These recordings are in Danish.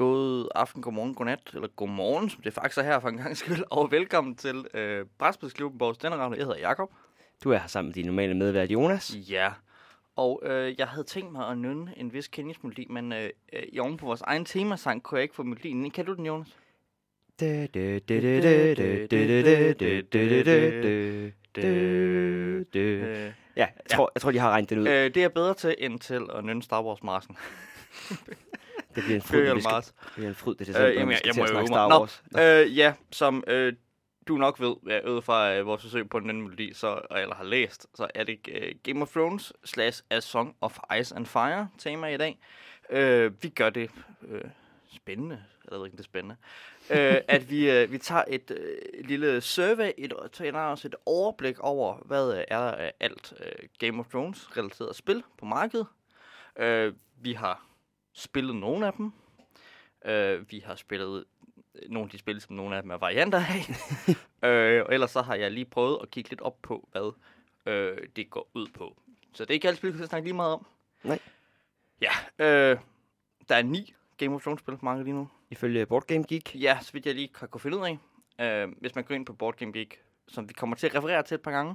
aften, godmorgen, godnat, eller godmorgen, som det faktisk er her for en gang skyld, og velkommen til øh, Brætspilsklubben Borgs Denneradio. Jeg hedder Jakob. Du er her sammen med din normale medvært, Jonas. Ja, og øh, jeg havde tænkt mig at nynne en vis kendingsmelodi, men øh, øh, i oven på vores egen temasang kunne jeg ikke få melodien. Kan du den, Jonas? Øh, Ja, jeg tror, jeg tror, de har regnet den ud. øh, det er bedre til, end til at nynne Star Wars Marsen. Det bliver en fryd, vi skal, Mars. det bliver en fryd, det er Øh, december, jamen, vi jeg, jeg må jo Star. Wars. Nå, øh, ja, som øh, du nok ved, ja, ud fra øh, vores forsøg på en anden melodi, så, eller har læst, så er det øh, Game of Thrones slash A Song of Ice and Fire tema i dag. Øh, vi gør det øh, spændende, jeg ved ikke, det er spændende, øh, at vi, øh, vi tager et øh, lille survey, et, tager også et overblik over, hvad øh, er af alt øh, Game of Thrones relateret spil på markedet. Øh, vi har spillet nogle af dem. Øh, vi har spillet nogle af de spil, som nogle af dem er varianter af. øh, og ellers så har jeg lige prøvet at kigge lidt op på, hvad øh, det går ud på. Så det er ikke alt spil, vi skal snakke lige meget om. Nej. Ja, øh, der er ni Game of Thrones-spil på markedet lige nu. Ifølge Board Game Geek. Ja, så vidt jeg lige kan kunne finde ud af. Øh, hvis man går ind på Board Game Geek, som vi kommer til at referere til et par gange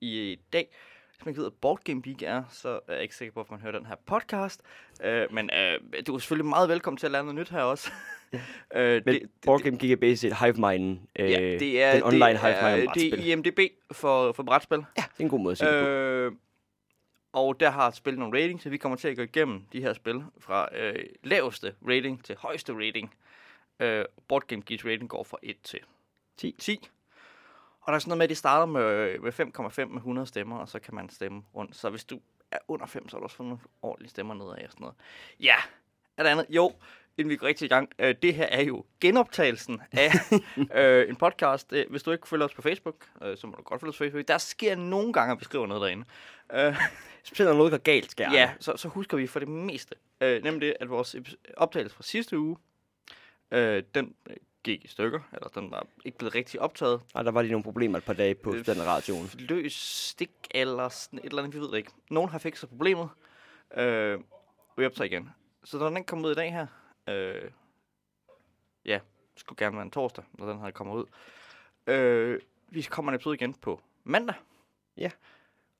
i dag. Hvis man ikke ved, hvad Board Game Geek er, så er jeg ikke sikker på, at man hører den her podcast. Øh, men øh, du er selvfølgelig meget velkommen til at lære noget nyt her også. øh, Men Board Game Geek er basic hive-mind. Øh, Ja, det er, den online det er, hive-mind det er IMDB for, for brætspil. Ja, det er en god måde at sige det på. Øh, og der har spillet nogle ratings, så vi kommer til at gå igennem de her spil fra øh, laveste rating til højeste rating. Øh, Board Game Geeks rating går fra 1 til 10. 10. Og der er sådan noget med, at de starter med, med 5,5 med 100 stemmer, og så kan man stemme rundt. Så hvis du er under 5, så har du også fået nogle ordentlige stemmer nedad og sådan noget. Ja, er der andet? Jo, inden vi går rigtig i gang. Øh, det her er jo genoptagelsen af øh, en podcast. Øh, hvis du ikke følger os på Facebook, øh, så må du godt følge os på Facebook. Der sker nogle gange, at vi skriver noget derinde. Øh, Specielt når noget går galt, skal ja, så, så husker vi for det meste. Øh, nemlig det, at vores optagelse fra sidste uge, øh, den øh, gik i stykker, eller den var ikke blevet rigtig optaget. Og der var lige nogle problemer et par dage på Øh, den radioen. løs stik eller sådan et eller andet, vi ved det ikke. Nogen har fikset problemet. Øh, vi optager igen. Så når den kommer ud i dag her, øh, ja, skulle gerne være en torsdag, når den her kommer ud. Øh, vi kommer en episode igen på mandag. Ja.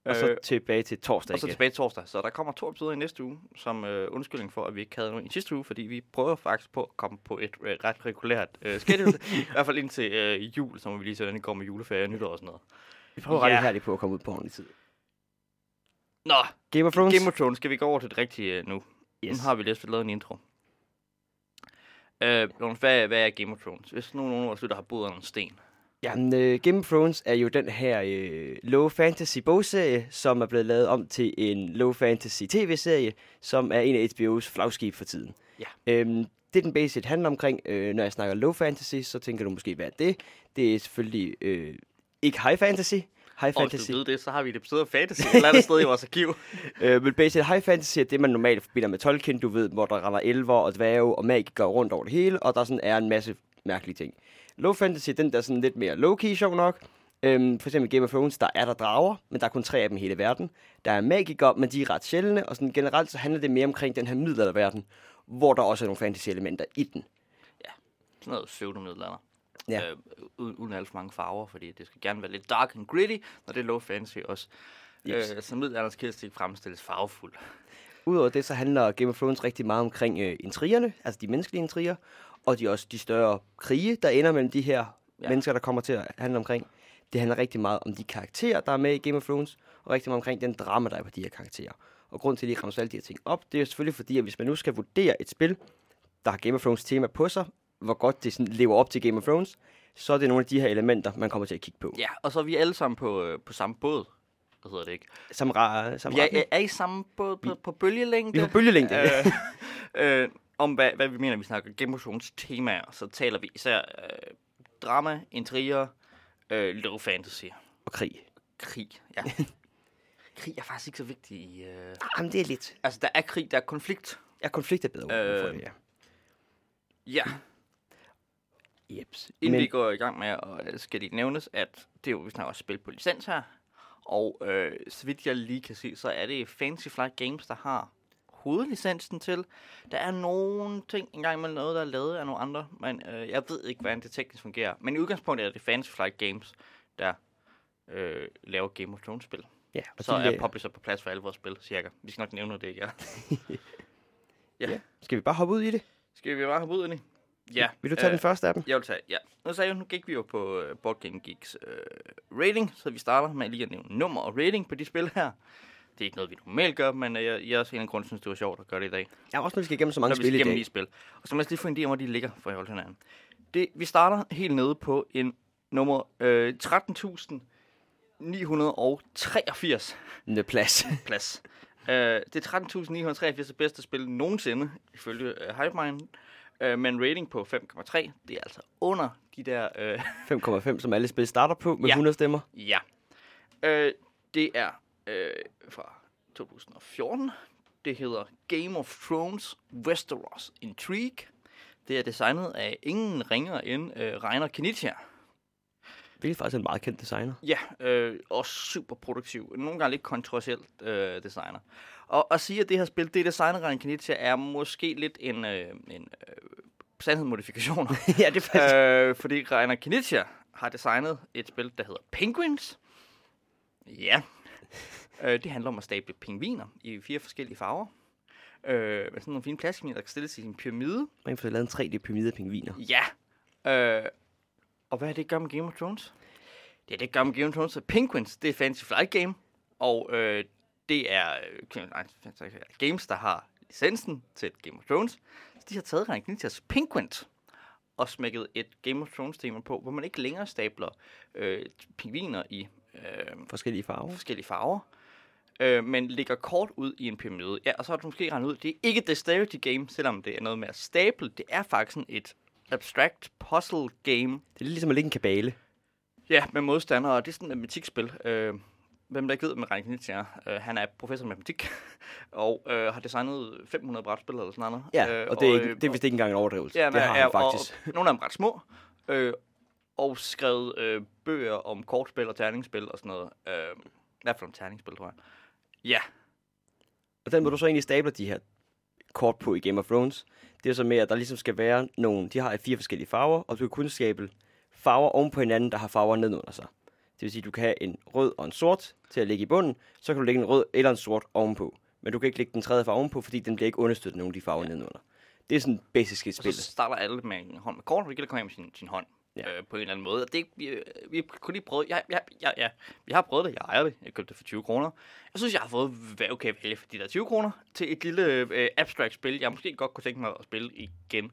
Og så Øh, tilbage til torsdag og så tilbage torsdag. Så der kommer to episoder i næste uge, som øh, undskyldning for, at vi ikke havde nogen i sidste uge, fordi vi prøver faktisk på at komme på et øh, ret regulært øh, schedule. I hvert fald indtil øh, jul, så må vi lige se, hvordan det går med juleferie og nytår og sådan noget. Vi prøver ret Ja. ihærdigt på at komme ud på ordentlig tid. Nå, Game of Thrones. Game of Thrones, skal vi gå over til det rigtige øh, nu? Yes. Nu har vi lige lavet en intro. Øh, hvad, hvad er Game of Thrones? Hvis nu nogen af vores lytter har boet under en sten. Jamen, øh, Game of Thrones er jo den her øh, low fantasy bogserie, som er blevet lavet om til en low fantasy tv-serie, som er en af HBO's flagskib for tiden. Ja. Øhm, det den basic handler omkring, øh, når jeg snakker low fantasy, så tænker du måske, hvad er det? Det er selvfølgelig øh, ikke high fantasy. High Og hvis fantasy. du ved det, så har vi et episode af Fantasy et eller andet sted i vores arkiv. Øh, men basic high fantasy er det, man normalt forbinder med Tolkien, du ved, hvor der render elver og dværge og magikere rundt over det hele, og der sådan er en masse mærkelige ting. Low fantasy, den der er sådan lidt mere low-key, sjov nok. Øhm, for eksempel i Game of Thrones, der er der drager, men der er kun tre af dem i hele verden. Der er magikere, men de er ret sjældne, og sådan generelt så handler det mere omkring den her middelalderverden, hvor der også er nogle fantasy-elementer i den. Sådan noget pseudomiddelalder. Ja. Øh, uden, uden alt for mange farver, fordi det skal gerne være lidt dark and gritty, når det er low fantasy også. Yes. Øh, så middelalderens kældestik fremstilles farvefuld. Udover det, så handler Game of Thrones rigtig meget omkring øh, intrigerne, altså de menneskelige intriger, og de også de større krige, der ender mellem de her Ja. ja. mennesker, der kommer til at handle omkring. Det handler rigtig meget om de karakterer, der er med i Game of Thrones, og rigtig meget omkring den drama, der er på de her karakterer. Og grund til, at de rammer alle de her ting op, det er selvfølgelig fordi, at hvis man nu skal vurdere et spil, der har Game of Thrones tema på sig, hvor godt det sådan lever op til Game of Thrones, så er det nogle af de her elementer, man kommer til at kigge på. Ja, og så er vi alle sammen på, øh, på samme båd. Hvad hedder det ikke? Som, ra- som Vi er, er I samme båd på, på bølgelængde? Vi er på bølgelængde. øh, øh, om hvad, hvad vi mener, vi snakker Game of Thrones temaer, så taler vi især øh, drama, intriger, øh, low fantasy, og krig. krig. Ja. krig er faktisk ikke så vigtig i... Øh... Jamen, det er lidt. Altså, der er krig, der er konflikt. Ja, konflikt er bedre for Øh, det, ja. Ja. Jeps. Inden Men... vi går i gang med, og skal det nævnes, at det er jo, vi snakker også spil på licens her. Og øh, så vidt jeg lige kan se, så er det Fancy Flight Games, der har hovedlicensen til. Der er nogle ting engang med noget, der er lavet af nogle andre, men øh, jeg ved ikke, hvordan det teknisk fungerer. Men i udgangspunktet er det Fantasy Flight Games, der øh, laver Game of Thrones-spil. Ja, og Så de er la- publisher på plads for alle vores spil, cirka. Vi skal nok nævne det, ja. ja. Ja. Skal vi bare hoppe ud i det? Skal vi bare have ud i det? Ja. Vil du tage øh, den første af dem? Jeg vil tage, ja. Nu sagde jeg, nu gik vi jo på uh, Board Game Geeks uh, rating, så vi starter med lige at nævne nummer og rating på de spil her. Det er ikke noget, vi normalt gør, men jeg, jeg er også en af grunden, synes, det var sjovt at gøre det i dag. Ja, også når vi skal igennem så mange Når vi spil i dag. spil. Og så må jeg lige få en idé om, hvor de ligger for til hinanden. Det, vi starter helt nede på en nummer øh, 13.983 Med plads. plads. Uh, det er 13.983 det bedste spil nogensinde, ifølge uh, HypeMind. Uh, med en rating på 5,3. Det er altså under de der... Uh, 5,5, som alle spil starter på med Ja. 100 stemmer. ja. Uh, det er uh, fra 2014. Det hedder Game of Thrones Westeros Intrigue. Det er designet af ingen ringer end uh, Reiner Knizia. Faktisk er en meget kendt designer. Ja, øh, og super produktiv. Nogle gange lidt kontroversielt øh, designer. Og at sige, at det her spil, det er designet af Knizia, er måske lidt en, øh, en øh, sandhedsmodifikation. ja, det er faktisk... øh, fordi Reiner Knizia har designet et spil, der hedder Penguins. Ja. Øh, det handler om at stable pingviner i fire forskellige farver. Øh, med sådan nogle fine plastikminer, der kan stilles i en pyramide. Man kan få lavet en 3D-pyramide af pingviner. Ja. Øh, og hvad er det gør med Game of Thrones? Det er det gør med Game of Thrones. Penguins, det er Fantasy Flight Game. Og øh, det er øh, games, der har licensen til Game of Thrones. Så de har taget Rank Ninjas Penguins og smækket et Game of Thrones tema på, hvor man ikke længere stabler øh, pingviner i øh, Forskellige farver. forskellige farver, øh, men ligger kort ud i en pyramide. Ja, og så har du måske regnet ud, det er ikke et dexterity game, selvom det er noget med at stable. Det er faktisk sådan et abstract puzzle game, Det er lidt ligesom at lægge en kabale. ja, med modstandere, og det er sådan et matematikspil. Øh, hvem der ikke ved, med Rank Nietzsche er, øh, han er professor i matematik, og øh, har designet 500 brætspil eller sådan noget. Ja, øh, og det er, ikke, øh, det er vist ikke engang en overdrivelse. Ja, det har ja, han faktisk. Og, og nogle af dem ret små. Øh, og skrevet øh, bøger om kortspil og terningsspil og sådan noget. Øh, hvert fald om terningsspil, tror jeg. Ja, Og den måde, du så egentlig stabler de her kort på i Game of Thrones, det er så med, at der ligesom skal være nogle, de har fire forskellige farver, og du kan kun skabe farver oven på hinanden, der har farver nedenunder sig. Det vil sige, at du kan have en rød og en sort til at lægge i bunden, så kan du lægge en rød eller en sort ovenpå. Men du kan ikke lægge den tredje farve ovenpå, fordi den bliver ikke understøttet af nogle af de farver ja. nedenunder. Det er sådan basic i og så starter alle med en hånd med kort, og det gælder at komme hjem med sin, sin hånd. Ja. Øh, på en eller anden måde. Og det, vi, vi har kun lige prøvet, ja, ja, ja, ja, vi har prøvet det, jeg ejer det, jeg købte det for 20 kroner. Jeg synes, jeg har fået hvad okay vælge for de der 20 kroner til et lille øh, abstract spil, jeg måske godt kunne tænke mig at spille igen.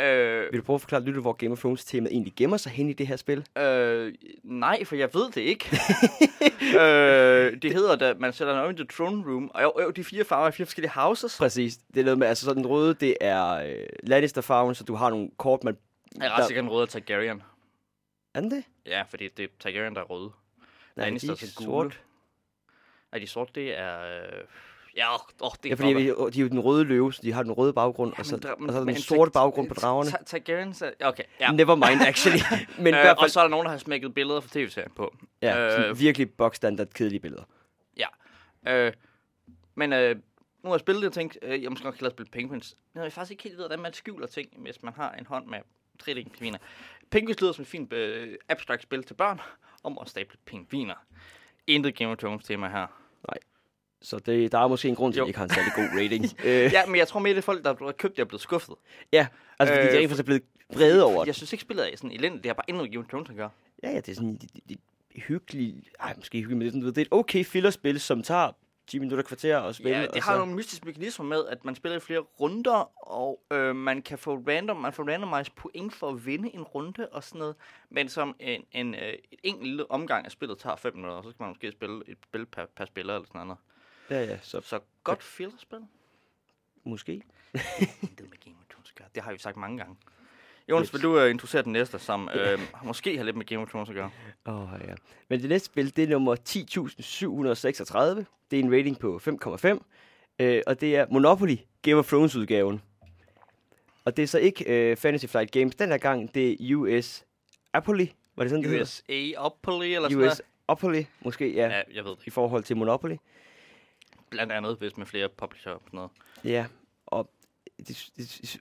Øh, Vil du prøve at forklare lidt, hvor Game of Thrones temaet egentlig gemmer sig hen i det her spil? Øh, nej, for jeg ved det ikke. øh, det hedder, at man sætter noget i the throne room, og jo, jo, de fire farver er fire forskellige houses. Præcis. Det er noget med, altså sådan den røde, det er øh, Lannister-farven, så du har nogle kort, man... Jeg er ret sikkert en rød af Targaryen. Er den det? Ja, fordi det er Targaryen, der er røde. Nej, Lannister de er er sort. Nej, de sorte, det er... Øh, ja, åh, åh, det Ja, kan fordi vi, de er jo den røde løve, så de har den røde baggrund, Ja, og, så, men der- og så er der men den sorte baggrund på dragerne. Ta- Targaryen. Okay, ja. Never mind, actually. Men øh, og så er der nogen, der har smækket billeder fra tv-serien på. ja, øh, virkelig box-standard kedelige billeder. Øh, men øh, nu har jeg spillet det og tænkt, øh, jeg måske kan lade spille Penguins. Men jeg er faktisk ikke helt ved, hvordan man skjuler ting, hvis man har en hånd med 3D-pingviner. Penguins lyder som et fint øh, abstrakt spil til børn, om at stable pingviner. Intet Game of Thrones tema her. Så det, der er måske en grund til, at de ikke har en særlig god rating. Ja, men jeg tror mere, det er folk, der har købt det og blevet skuffet. ja, altså fordi øh, de rent faktisk er blevet brede over det. Jeg synes ikke, spillet er sådan elendigt. Det har bare med Game of Thrones at gøre. Ja, ja, det er sådan det, det, det, hyggeligt. Ej, måske hyggeligt, men det er, sådan, det er et okay fillerspil, som tager 10 minutter kvarter at spille. Ja, og det så, har nogle mystiske mekanismer med, at man spiller i flere runder, og øh, man kan få random, man får randomized point for at vinde en runde og sådan noget. Men som en, en øh, et enkelt lille omgang af spillet tager 5 minutter, så skal man måske spille et spil per, per spiller eller sådan noget. Ja, ja, så Så godt fillerspil. måske. Intet med Game of Thrones. Det har vi sagt mange gange. Jonas, vil du uh, introducere den næste, som øh, måske har lidt med Game of Thrones at gøre? Åh, oh, ja. Men det næste spil, det er nummer 10.736. Det er en rating på 5,5. Øh, og det er Monopoly Game of Thrones udgaven. Og det er så ikke øh, Fantasy Flight Games den her gang, det er US Apolly. Var det sådan, det? USA Opoly eller sådan US Opoly, måske, ja? Ja, jeg ved det i forhold til Monopoly. Blandt andet, hvis med flere publisher og sådan noget. Ja, og det, det,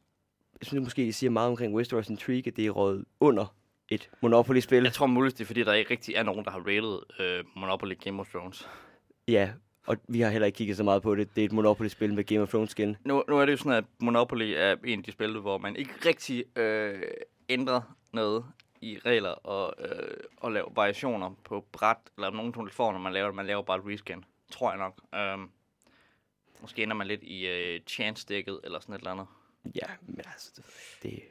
jeg synes måske, det siger meget omkring Westeros Intrigue, at det er rådet under et Monopoly-spil. Jeg tror muligvis, det er fordi, der ikke rigtig er nogen, der har rated øh, Monopoly Game of Thrones. Ja, og vi har heller ikke kigget så meget på det. Det er et Monopoly-spil med Game of Thrones skin. Nu, nu er det jo sådan, at Monopoly er en af de spil, hvor man ikke rigtig øh, ændrer noget i regler og, øh, og laver variationer på bræt, eller nogen telefoner, når man laver. Man laver bare et reskin, tror jeg nok. Um, måske ender man lidt i øh, chance-dækket, eller sådan et eller andet. Ja, men altså, det,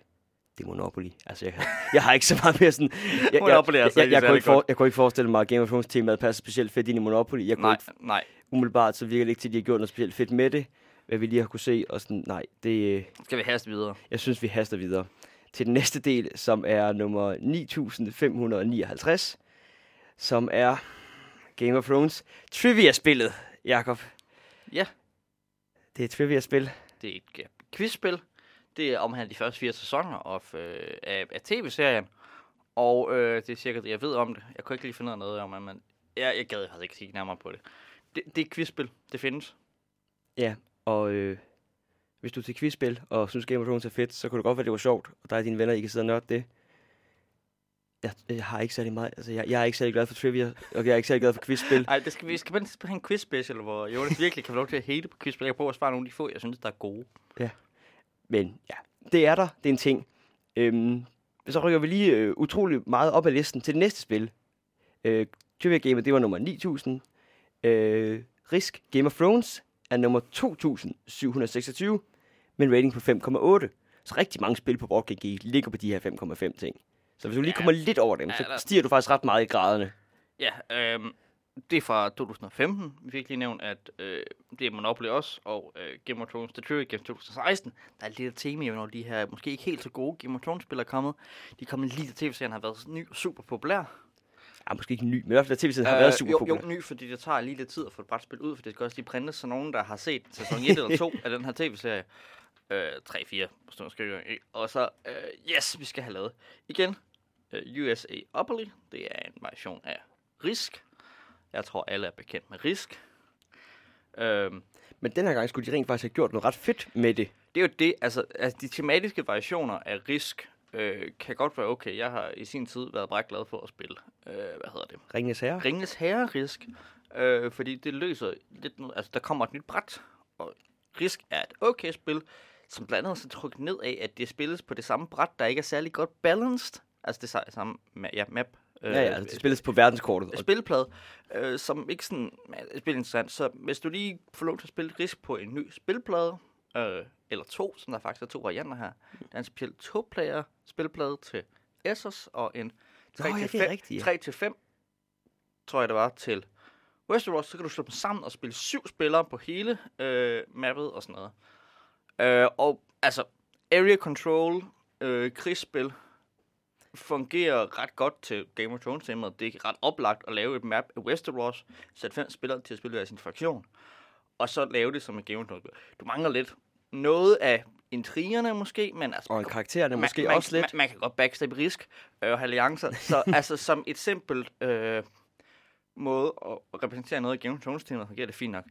det, er Monopoly. Altså, jeg, jeg har ikke så meget mere sådan... Jeg, Monopoly er jeg, altså jeg, jeg, jeg, kunne ikke for, jeg kunne ikke forestille mig, at Game of Thrones temaet passer specielt fedt ind i Monopoly. Jeg kunne Nej, ikke, nej. umiddelbart, så virker det ikke til, at de har gjort noget specielt fedt med det. Hvad vi lige har kunne se, og sådan, nej, det, øh, Skal vi haste videre? jeg synes, vi haster videre. Til den næste del, som er nummer 9559, som er Game of Thrones Trivia-spillet, Jakob. Ja, Det er et trivia-spil. det er et quizspil. Det omhandler de første fire sæsoner of, øh, af, af tv-serien. Og øh, det er cirka det, jeg ved om det. Jeg kunne ikke lige finde af noget om, men jeg, jeg gad faktisk ikke kigge nærmere på det. Det, det er quizspil. Det findes. Ja, og øh, hvis du er til quizspil og synes Game of Thrones er fedt, så kunne det godt være, det var sjovt, og dig og dine venner, I kan sidde og nørde det. Jeg, jeg har ikke særlig meget, altså jeg, jeg er ikke særlig glad for trivia, og jeg er ikke særlig glad for quizspil. Nej, det skal, vi skal bare have en quiz special, hvor Jonas virkelig kan få lov til at hate på quizspil. Jeg kan prøve at svare nogle af de få, jeg synes, der er gode. Men ja, det er der, det er en ting. Øhm, så rykker vi lige øh, utrolig meget op ad listen til det næste spil. Øh, trivia Gamer, det var nummer 9000. Øh, Risk Game of Thrones er nummer 2726, med en rating på 5,8. Så rigtig mange spil på BoardGG ligger på de her 5,5 ting. Så hvis du lige Ja. kommer lidt over dem, Ja, så stiger du faktisk ret meget i graderne. Ja, øhm, det er fra 2015. Vi fik lige nævnt, at øh, det er Monopoly også, og øh, Game of Thrones The Trivia Games 2016. Der er lidt tema, når de her måske ikke helt så gode Game of Thrones-spil er kommet. De er kommet lige til tv-serien har været ny super populær. Ja, måske ikke ny, men i hvert fald tv-serien har været super jo, populær. jo, ny, fordi det tager lige lidt tid at få et brætspil ud, for det skal også lige printes, så nogen, der har set sæson 1 eller 2 af den her tv-serie, øh, 3-4 på skriver, og så, øh, yes, vi skal have lavet igen, øh, USA Opoly, det er en variation af Risk. Jeg tror, alle er bekendt med Risk. Øhm, Men den her gang skulle de rent faktisk have gjort noget ret fedt med det. det er jo det, altså, altså de tematiske variationer af Risk øh, kan godt være okay. Jeg har i sin tid været bræk glad for at spille, øh, hvad hedder det, Ringenes Herre. Ringens Herre-risk, øh, fordi det løser lidt noget, altså der kommer et nyt bræt, og Risk er et okay spil, som blandt andet så trykket ned af, at det spilles på det samme bræt, der ikke er særlig godt balanced, altså det samme ja, map, øh, Ja, ja, altså, det spilles på verdenskortet. Og spilplade, øh, som ikke sådan er spil interessant. Så hvis du lige får lov til at spille Risk på en ny spilplade, øh, eller to, som der faktisk er to varianter her. Der er en speciel to-player spilplade til Essos, og en Nå, ja, det er rigtigt, ja. 3 til 5, tror jeg det var, til Westeros, så kan du slå dem sammen og spille syv spillere på hele øh, mappet og sådan noget. Øh, og altså, area control, øh, krigsspil, fungerer ret godt til Game of Thrones temaet. Det er ret oplagt at lave et map af Westeros, sætte fem spillere til at spille hver sin fraktion, og så lave det som et Game of Thrones. Du mangler lidt noget af intrigerne måske, men altså... Og karaktererne måske man, også man, lidt. Man, man kan godt backstab risk øh, og have alliancer. Så altså som et simpelt øh, måde at repræsentere noget i Game of Thrones temaet, fungerer det fint nok.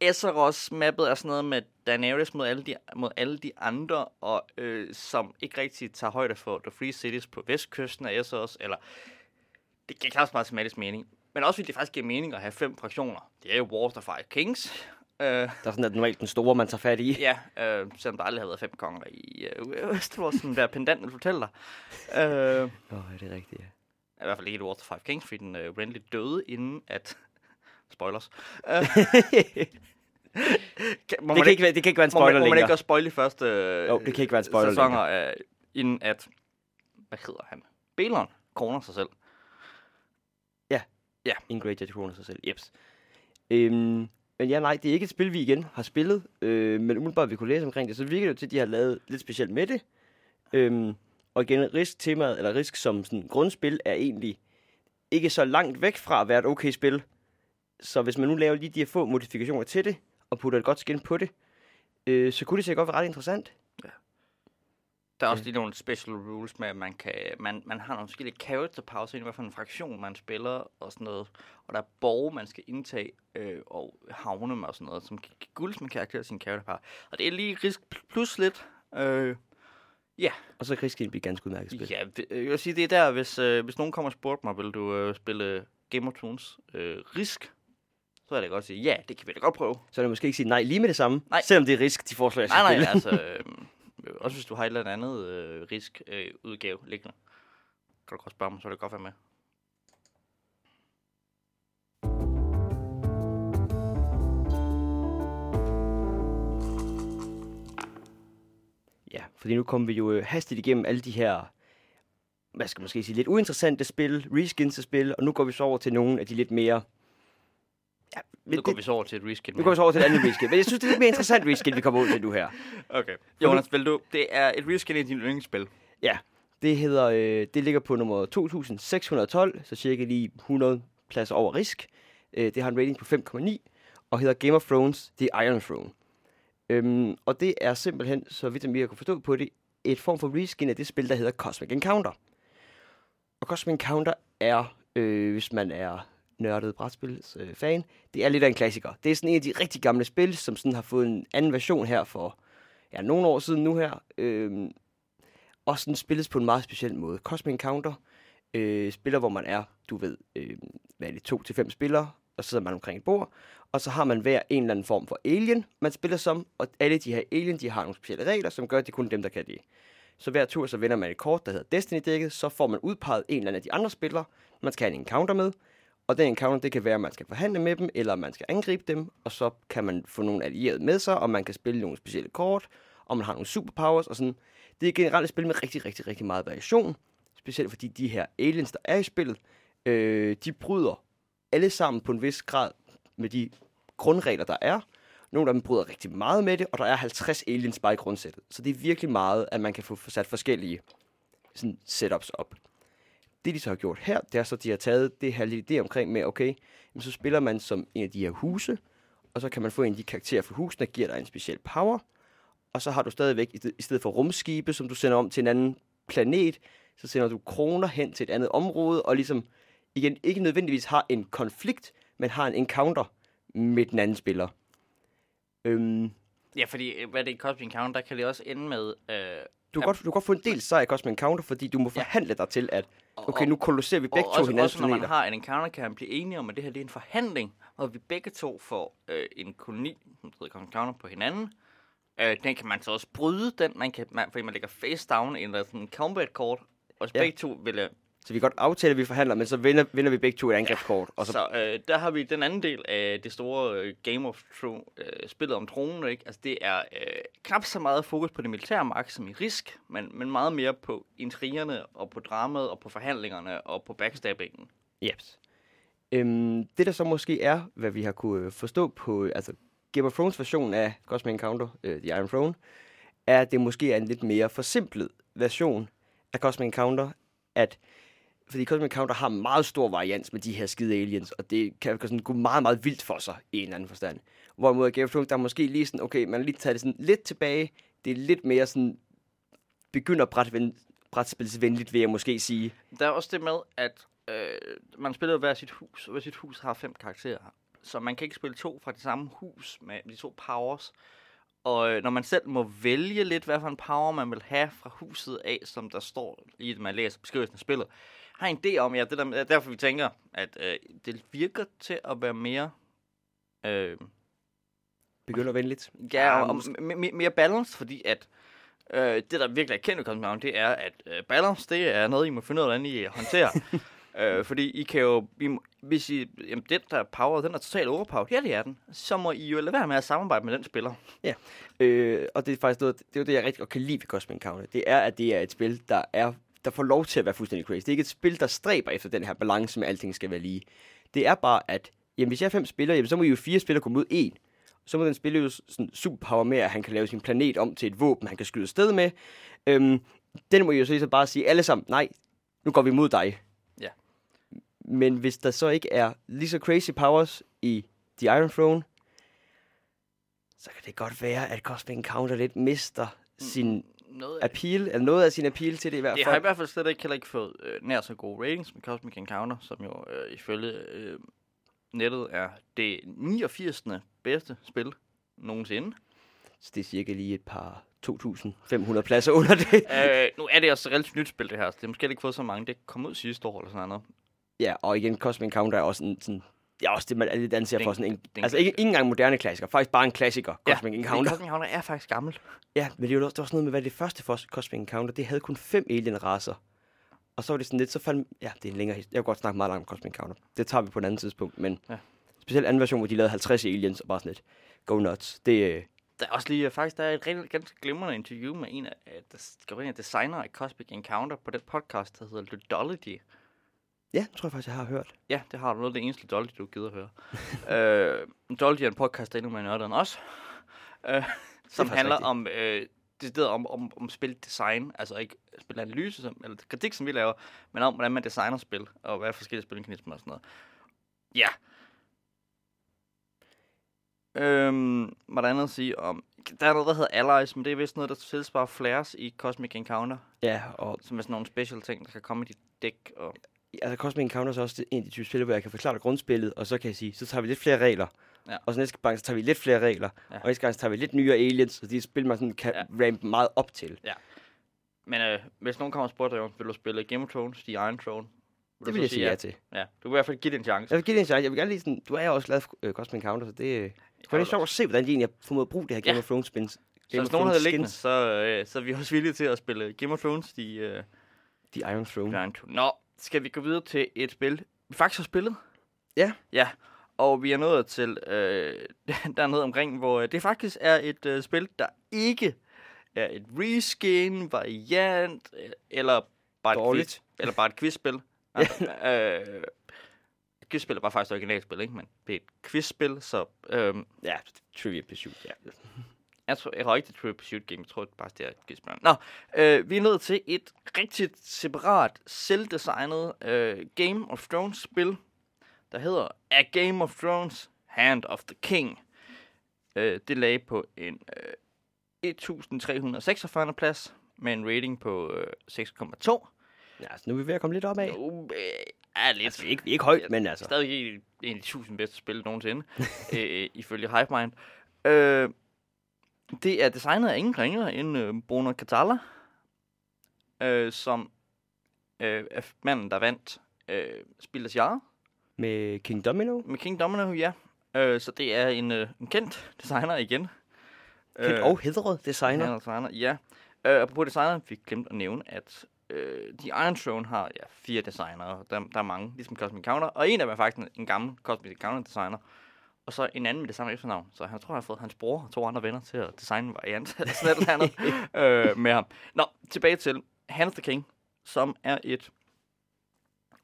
Esseros mappet er sådan noget med Daenerys mod alle de, mod alle de andre, og øh, som ikke rigtig tager højde for The Free Cities på vestkysten af Esseros, eller det giver så meget tematisk mening. Men også fordi det faktisk giver mening at have fem fraktioner. Det er jo Wars of Five Kings. Øh, Der er sådan, at normalt den store, man tager fat i. Ja, øh, selvom der aldrig har været fem konger i øh, Westeros, sådan der pendant, du fortæller dig. Øh, Åh, oh, er det rigtigt, ja. I hvert fald ikke i War of Five Kings, fordi den øh, Renly døde inden at... Spoilers. Øh, kan, Det kan, ikke, det kan ikke være en må man, spoiler må man ikke længere. også spoil de første Jo, det kan ikke være en spoiler sæsoner, af, inden at... Hvad hedder han? Belon kroner sig selv. En Great Judge Corner sig selv, jeps. Øhm, men ja, nej, det er ikke et spil, vi igen har spillet. Øh, men umiddelbart, vi kunne læse omkring det, så virker det jo til, at de har lavet lidt specielt med det. Øhm, og igen, risk-temaet, eller risk som sådan grundspil, er egentlig ikke så langt væk fra at være et okay spil. Så hvis man nu laver lige de her få modifikationer til det, og putter et godt skin på det, øh, så kunne det sikkert godt være ret interessant. Der er også lige nogle special rules med, at man, kan, man, man har nogle forskellige character powers, i hvert fald en fraktion, man spiller og sådan noget. Og der er borge, man skal indtage, øh, og havne med og sådan noget, som kan give guld som en karakter sin character power. Og det er lige risk plus lidt. Øh, ja, Og så kan Rigskin blive ganske udmærket spil. ja jeg vil sige, det er der, hvis, øh, hvis nogen kommer og spurgte mig, vil du øh, spille Game of Thrones øh, risk? Så er det godt at sige, ja, det kan vi da godt prøve. Så er det måske ikke sige nej lige med det samme, Nej. selvom det er risk, de foreslår, Nej, nej, spille. altså... Øh, også hvis du har et eller andet øh, risk øh, udgave liggende, kan du godt spørge mig, så vil det godt være med. Ja, fordi nu kommer vi jo øh, hastigt igennem alle de her, hvad skal man måske sige, lidt uinteressante spil, reskins af spil, og nu går vi så over til nogle af de lidt mere... Ja, Nu lidt, går det, vi så over til et reskin. nu går vi så over til et andet reskin, men jeg synes, det er lidt mere interessant reskin, vi kommer ud til nu her. Okay. Jonas, vil du... Det er et reskin i din yndlingsspil. Ja, det hedder, øh, det ligger på nummer 2612, så cirka lige 100 pladser over risk. Øh, det har en rating på 5,9, og hedder Game of Thrones The Iron Throne. Øhm, og det er simpelthen, så vidt jeg kan forstå på det, et form for reskin af det spil, der hedder Cosmic Encounter. Og Cosmic Encounter er, øh, hvis man er nørdet brætspils øh, fan, det er lidt af en klassiker. Det er sådan en af de rigtig gamle spil, som sådan har fået en anden version her for ja, nogle år siden nu her. Øh, og sådan spilles på en meget speciel måde. Cosmic Encounter øh, spiller, hvor man er, du ved, øh, hvad er det, to til fem spillere, og så sidder man omkring et bord, og så har man hver en eller anden form for alien, man spiller som, og alle de her alien, de har nogle specielle regler, som gør, at det er kun dem, der kan det. Så hver tur, så vender man et kort, der hedder Destiny-dækket, så får man udpeget en eller anden af de andre spillere, man skal have en encounter med, og den encounter, det kan være, at man skal forhandle med dem, eller man skal angribe dem, og så kan man få nogle allierede med sig, og man kan spille nogle specielle kort, og man har nogle superpowers, og sådan. Det er generelt et spil med rigtig, rigtig, rigtig meget variation, specielt fordi de her aliens, der er i spillet, øh, de bryder alle sammen på en vis grad med de grundregler, der er. Nogle af dem bryder rigtig meget med det, og der er 50 aliens bare i grundsættet. Så det er virkelig meget, at man kan få sat forskellige sådan, setups op. Det, de så har gjort her, det er så, at de har taget det her lille idé omkring med, okay, jamen, så spiller man som en af de her huse, og så kan man få en af de karakterer for husene, der giver dig en speciel power, og så har du stadigvæk, i sted- i stedet for rumskibe, som du sender om til en anden planet, så sender du kroner hen til et andet område, og ligesom, igen, ikke nødvendigvis har en konflikt, men har en encounter med den anden spiller. Øhm, Ja, fordi øh, hvad det er i Cosmic Encounter, der kan det også ende med... Øh, du, kan godt, du kan godt få en del sejr i Cosmic Encounter, fordi du må forhandle dig til, at okay, nu kolosserer vi begge og to også, hinandens også når man har en encounter, kan man blive enige om, at det her det er en forhandling, hvor vi begge to får øh, en koloni, som hedder Cosmic Encounter, på hinanden. Øh, den kan man så også bryde, den, man kan, man, fordi man lægger face down eller sådan en combat kort, og så Ja. begge to vil... Så vi kan godt aftale, at vi forhandler, men så vinder, vinder vi begge to et angrebskort. Og så, så øh, der har vi den anden del af det store øh, Game of Thrones, øh, spillet om tronen, ikke? Altså det er øh, knap så meget fokus på det militære magt som i risk, men, men meget mere på intrigerne og på dramaet og på forhandlingerne og på backstabbingen. Jeps. Øhm, det der så måske er, hvad vi har kunne forstå på altså Game of Thrones version af Cosmic Encounter, øh, The Iron Throne, er, at det måske er en lidt mere forsimplet version af Cosmic Encounter, at fordi Cosmic Encounter har meget stor varians med de her skide aliens, og det kan sådan gå meget, meget vildt for sig i en eller anden forstand. Hvorimod Game of Thrones, der er måske lige sådan, okay, man lige tager det sådan lidt tilbage, det er lidt mere sådan, begynder brætven, brætspilsvenligt, vil jeg måske sige. Der er også det med, at øh, man spiller hver sit hus, og hver sit hus har fem karakterer. Så man kan ikke spille to fra det samme hus med de to powers. Og øh, når man selv må vælge lidt, hvad for en power man vil have fra huset af, som der står i det, man læser beskrivelsen af spillet, har en idé om, ja, det der, derfor vi tænker, at øh, det virker til at være mere... Øh, Begynder venligt. Ja, og, og mere balance, fordi at øh, det, der virkelig er kendt ved Cosmic det er, at øh, balance, det er noget, I må finde ud af, hvordan I håndterer. øh, fordi I kan jo, I, hvis I, jamen, den der er power, den er totalt overpowered, ja, det er den, så må I jo lade være med at samarbejde med den spiller. Øh, og det er faktisk noget, det er jo det, jeg rigtig godt kan lide ved Cosmic Encounter. Det er, at det er et spil, der er der får lov til at være fuldstændig crazy. Det er ikke et spil, der stræber efter den her balance med, at alting skal være lige. Det er bare, at jamen, hvis jeg er fem spillere, jamen, så må I jo fire spillere komme mod en. Så må den spille jo sådan superpower med, at han kan lave sin planet om til et våben, han kan skyde sted med. Øhm, den må I jo så bare sige alle sammen, nej, nu går vi mod dig. Ja. Men hvis der så ikke er lige så crazy powers i The Iron Throne, så kan det godt være, at Cosmic Encounter lidt mister sin noget af, appeal, eller noget af sin appeal til det i hvert det har i fald. hvert fald slet ikke heller ikke fået øh, nær så gode ratings med Cosmic Encounter, som jo øh, ifølge øh, nettet er det 89. bedste spil nogensinde. Så det er cirka lige et par 2.500 pladser under det. øh, nu er det også et relativt nyt spil, det her. Så det har måske ikke fået så mange. Det kom ud sidste år eller sådan noget. Ja, og igen, Cosmic Encounter er også sådan, sådan det er også det, man lidt anser Den- for sådan en... den- Altså ikke, ikke engang moderne klassiker, faktisk bare en klassiker, Cosmic ja, Encounter. Cosmic Encounter er faktisk gammel. Ja, men det var, også, det var sådan noget med, hvad det første for Cosmic Encounter, det havde kun fem alien-racer. Og så var det sådan lidt, så fandt... Ja, det er en længere historie. Jeg vil godt snakke meget langt om Cosmic Encounter. Det tager vi på et andet tidspunkt, men... Ja. Specielt anden version, hvor de lavede 50 aliens, og bare sådan lidt, go nuts. Det, øh, Der er også lige, faktisk der er et rigtig ganske glimrende interview med en af, af der skal en af designer af Cosmic Encounter på den podcast, der hedder Ludology. Ja, det tror jeg faktisk, jeg har hørt. Ja, det har du noget af det eneste Ludology, du gider at høre. øh, Ludology er en podcast, der er endnu mere nørdet end os, øh, som handler rigtigt. om, øh, det om, om, om spildesign, altså ikke spilanalyse, som, eller kritik, som vi laver, men om, hvordan man designer spil, og hvad er forskellige spilmekanismer og sådan noget. Ja. Øhm, hvad er der andet at sige om... Der er noget, der hedder Allies, men det er vist noget, der tilsvarer flares i Cosmic Encounter, Ja, og som er sådan nogle special ting, der kan komme i dit dæk. Og... altså Cosmic Encounter er så også det- en af de typer spil, hvor jeg kan forklare dig grundspillet, og så kan jeg sige, så tager vi lidt flere regler. Ja. Og så næste gang, så tager vi lidt flere regler. Ja. Og næste gang, så tager vi lidt nyere aliens, så de spil, man sådan kan Ja. ja. rampe meget op til. Men øh, hvis nogen kommer og spørger dig, om, vil du spille Game of Thrones, The Iron Throne? Det du vil jeg sige ja til. Ja, du vil i hvert fald give det en chance. Jeg vil give det en chance. Jeg vil gerne lige sådan, du er jo også glad for uh, Cosmic Encounter, så det, øh, det lidt sjovt at se, hvordan de egentlig har formået at bruge det her Game Ja. of Thrones spins. Så hvis nogen havde liggende, så, øh, så er vi også villige til at spille Game of Thrones, de øh, The Iron Throne. Iron Throne. Nå, skal vi gå videre til et spil, vi faktisk har spillet? Ja. Ja, og vi er nået til øh, dernede omkring, hvor øh, det faktisk er et øh, spil, der ikke er et reskin, variant, øh, eller bare et Dårligt. quiz, eller bare et quizspil. Altså, øh, quizspil var faktisk et originalspil, ikke? Men det er et quizspil, så øh, Ja, Trivia Pursuit, ja. Jeg tror, jeg tror ikke, det Pursuit Game. Jeg tror det bare, det er et. Nå, øh, vi er nået til et rigtigt separat, selvdesignet øh, Game of Thrones spil, der hedder A Game of Thrones Hand of the King. Øh, det lagde på en øh, 1346. plads med en rating på øh, 6,2. Ja, altså, nu er vi ved at komme lidt op af. Nu øh, er lidt... Altså, vi er ikke, vi er ikke højt, men altså. Stadig ikke en af de tusind bedste spil nogensinde, øh, ifølge HiveMind. Øh, det er designet af ingen ringere end øh, Bruno Catala, øh, som øh, er manden, der vandt øh, Spil des Jahre Med King Domino. med King Domino, ja. Øh, så det er en, øh, en kendt designer igen. Kendt og hedret designer. Er designer, ja. Øh, apropos designer, vi glemte at nævne, at øh, The Iron Throne har ja, fire designere. Der, der er mange, ligesom Cosmic Encounter. Og en af dem er faktisk en, en gammel Cosmic Encounter designer. Og så en anden med det samme efternavn. Så han tror, jeg har fået hans bror og to andre venner til at designe en variant. eller sådan et eller andet øh, med ham. Nå, tilbage til Hand of the King, som er et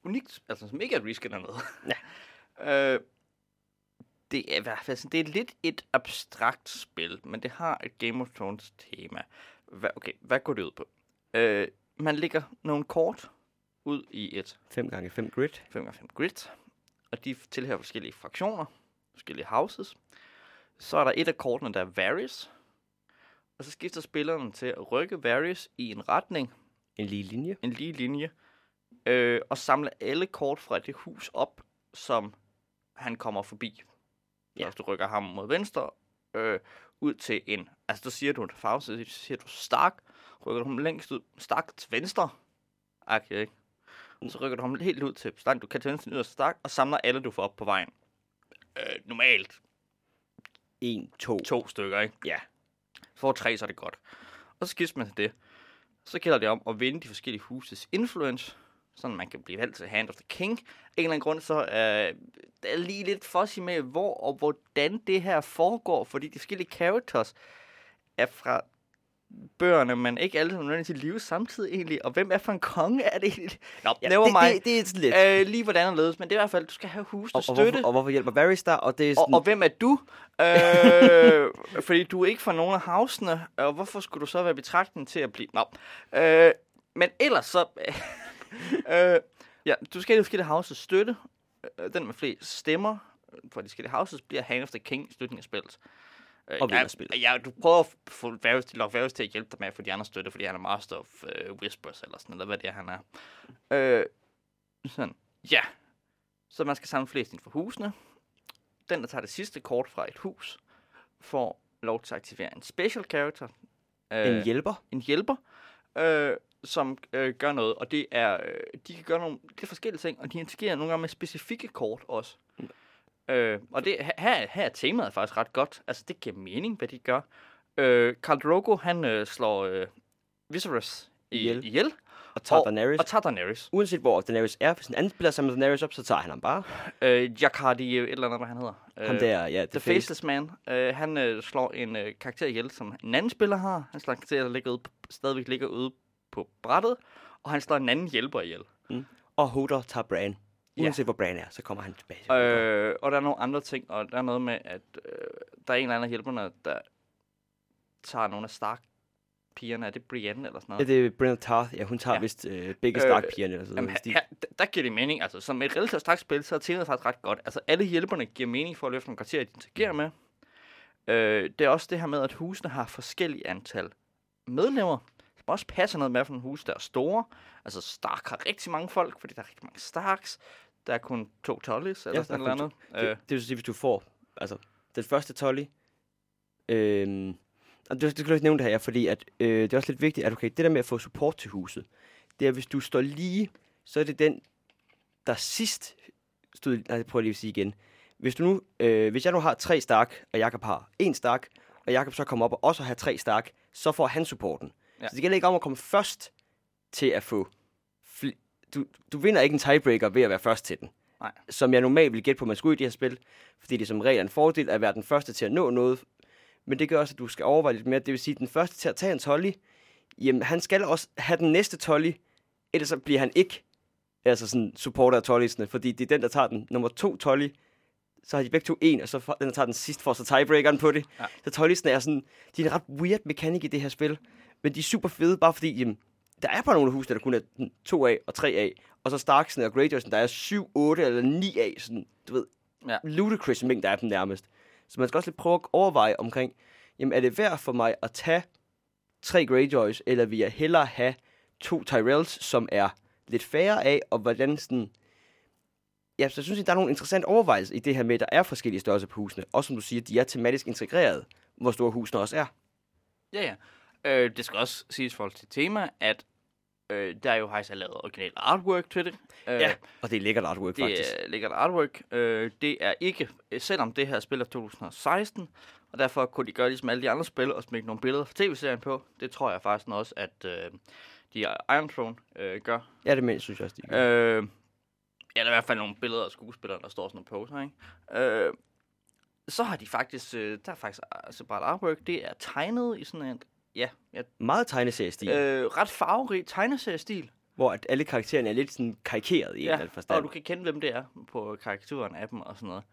unikt, altså som ikke er et reskin eller noget. Ja. øh, det er i hvert fald sådan, det er lidt et abstrakt spil, men det har et Game of Thrones tema. Hva, okay, hvad går det ud på? Øh, man lægger nogle kort ud i et 5x5 grid. 5x5 grid, og de tilhører forskellige fraktioner, forskellige houses. Så er der et af kortene, der er Varys, og så skifter spilleren til at rykke Varys i en retning, En lige linje. en lige linje, øh, og samle alle kort fra det hus op, som han kommer forbi. Ja. Så du rykker ham mod venstre, øh, ud til en, altså så siger du en farve, så siger du Stark, rykker du ham længst ud, Stark til venstre, okay, ikke? Så rykker du ham helt ud til Stark, du kan til venstre yderst Stark, og samler alle, du får op på vejen. Øh, normalt 1, 2. to stykker, ikke? Ja. For tre, så er det godt. Og så skifter man til det. Så gælder det om at vinde de forskellige huses influence, så man kan blive valgt til Hand of the King. Af en eller anden grund, så er der er lige lidt fuzzy med, hvor og hvordan det her foregår, fordi de forskellige characters er fra bøgerne, men ikke alle nødvendigvis live samtidig egentlig. Og hvem er for en konge er det egentlig? Nå, ja, det, mind. det, det, er sådan lidt. Øh, lige hvordan anderledes, men det er i hvert fald, du skal have hus og, og, støtte. hvorfor, og hvorfor hjælper Varys der? Og det er Og, sådan, og hvem er du? Øh, fordi du er ikke fra nogen af havsene, og hvorfor skulle du så være betragtet til at blive... Nå. Øh, men ellers så... øh, ja, du skal have de forskellige houses støtte. Øh, Den med flest stemmer fra de forskellige houses bliver Hand of the King i slutningen af spillet. Øh, Og jeg-. Ja, du prøver at få Varys lokke Varys til at hjælpe dig med at få de andre støtte, fordi han er Master of uh, Whispers, eller sådan, eller hvad det er, han er. Øh, sådan, ja. Så man skal samle flest inden for husene. Den, der tager det sidste kort fra et hus, får lov til at aktivere en special character. Øh, En hjælper. en hjælper, øh, som øh, gør noget, og det er, øh, de kan gøre nogle det er forskellige ting, og de interagerer nogle gange med specifikke kort også. Mm. Øh, og det, her, her er temaet faktisk ret godt. Altså, det giver mening, hvad de gør. Øh, Khal Drogo, han øh, slår øh, Viserys i, Ihjel. ihjel, Og tager og, Daenerys. og tager Daenerys. Uanset hvor Daenerys er, hvis en anden spiller sammen med Daenerys op, så tager han ham bare. Øh, Jakardi, et eller andet, hvad han hedder. Øh, Ham der, ja, The Faceless Man, øh, han øh, slår en øh, karakter ihjel, som en anden spiller har. Han slår en karakter, der ligger ude, stadigvæk ligger ude på brættet. Og han slår en anden hjælper ihjel. Og Hodor tager Bran. Ja. Uanset hvor Bran er, så kommer han tilbage. Øh, og der er nogle andre ting, og der er noget med, at øh, der er en eller anden af hjælperne, der tager nogle af Stark-pigerne. Er det Brienne eller sådan noget? Ja, det er Brenna Tarth. Ja, hun tager Ja. ja. vist øh, begge Øh, Stark-pigerne eller sådan Jamen, noget. her, der- giver det mening. Altså, som et relativt stærkt spil, så er temaet faktisk ret godt. Altså, alle hjælperne giver mening for at løfte nogle karakterer, de interagerer med. Øh, det er også det her med, at husene har forskellige antal medlemmer. Det må også passe noget med, for nogle hus, der er store. Altså, Stark har rigtig mange folk, fordi der er rigtig mange Starks. Der er kun to Tullys, eller Ja, sådan noget kun andet. Det, det vil sige, hvis du får, altså, den første Tolly, øhm, og det, det skal du ikke nævne det her, fordi at, øh, det er også lidt vigtigt, at okay, det der med at få support til huset, det er, hvis du står lige, så er det den, der sidst stod, nej, prøver lige at sige igen. Hvis du nu, øh, hvis jeg nu har tre Stark, og Jakob har en Stark, og Jakob så kommer op og også har tre Stark, så får han supporten. Ja. Så det gælder ikke om at komme først til at få, du, du vinder ikke en tiebreaker ved at være først til den Nej. som jeg normalt vil gætte på, man skulle i de her spil, fordi det som regel er en fordel at være den første til at nå noget, men det gør også, at du skal overveje lidt mere. Det vil sige, at den første til at tage en tolly, jamen han skal også have den næste tolly, ellers så bliver han ikke altså sådan supporter af tollysene, fordi det er den, der tager den nummer to tolly, så har de begge to en, og så får- den, der tager den sidste, får så tiebreakeren på det. Ja. Så tollysene er sådan, de er en ret weird mekanik i det her spil, men de er super fede, bare fordi, jamen, der er bare nogle husene, der kun er sådan to af og tre af, og så Starksene og Greyjoysene, der er 7, 8 eller 9 af, sådan, du ved, Ja. ludicrous mængder af dem nærmest. Så man skal også lidt prøve at overveje omkring, jamen er det værd for mig at tage tre Greyjoys, eller vil jeg hellere have to Tyrells, som er lidt færre af, og hvordan sådan... Ja, så jeg synes, at der er nogle interessante overvejelser i det her med, at der er forskellige størrelser på husene. Også som du siger, de er tematisk integreret, hvor store husene også er. Ja, ja. Øh, det skal også siges forhold til tema, at øh, der er jo faktisk er lavet original artwork til det. Øh, Og det er lækkert artwork, faktisk. Det er lækkert artwork. Øh, det er ikke, øh, selvom det her spil er 2016, og derfor kunne de gøre ligesom alle de andre spil og smække nogle billeder fra tv-serien på. Det tror jeg faktisk også, at øh, de Iron Throne øh, gør. Ja, det men, synes jeg også, de gør. Øh, ja, der er i hvert fald nogle billeder af skuespillere, der står sådan nogle poser, ikke? Øh, så har de faktisk, øh, der er faktisk separat artwork, det er tegnet i sådan en, ja, ja Meget tegneseriestil, øh. ret farverig tegneseriestil. hvor at alle karaktererne er lidt sådan karikeret i en eller anden forstand. og du kan kende, hvem det er på karikaturen af dem og sådan noget.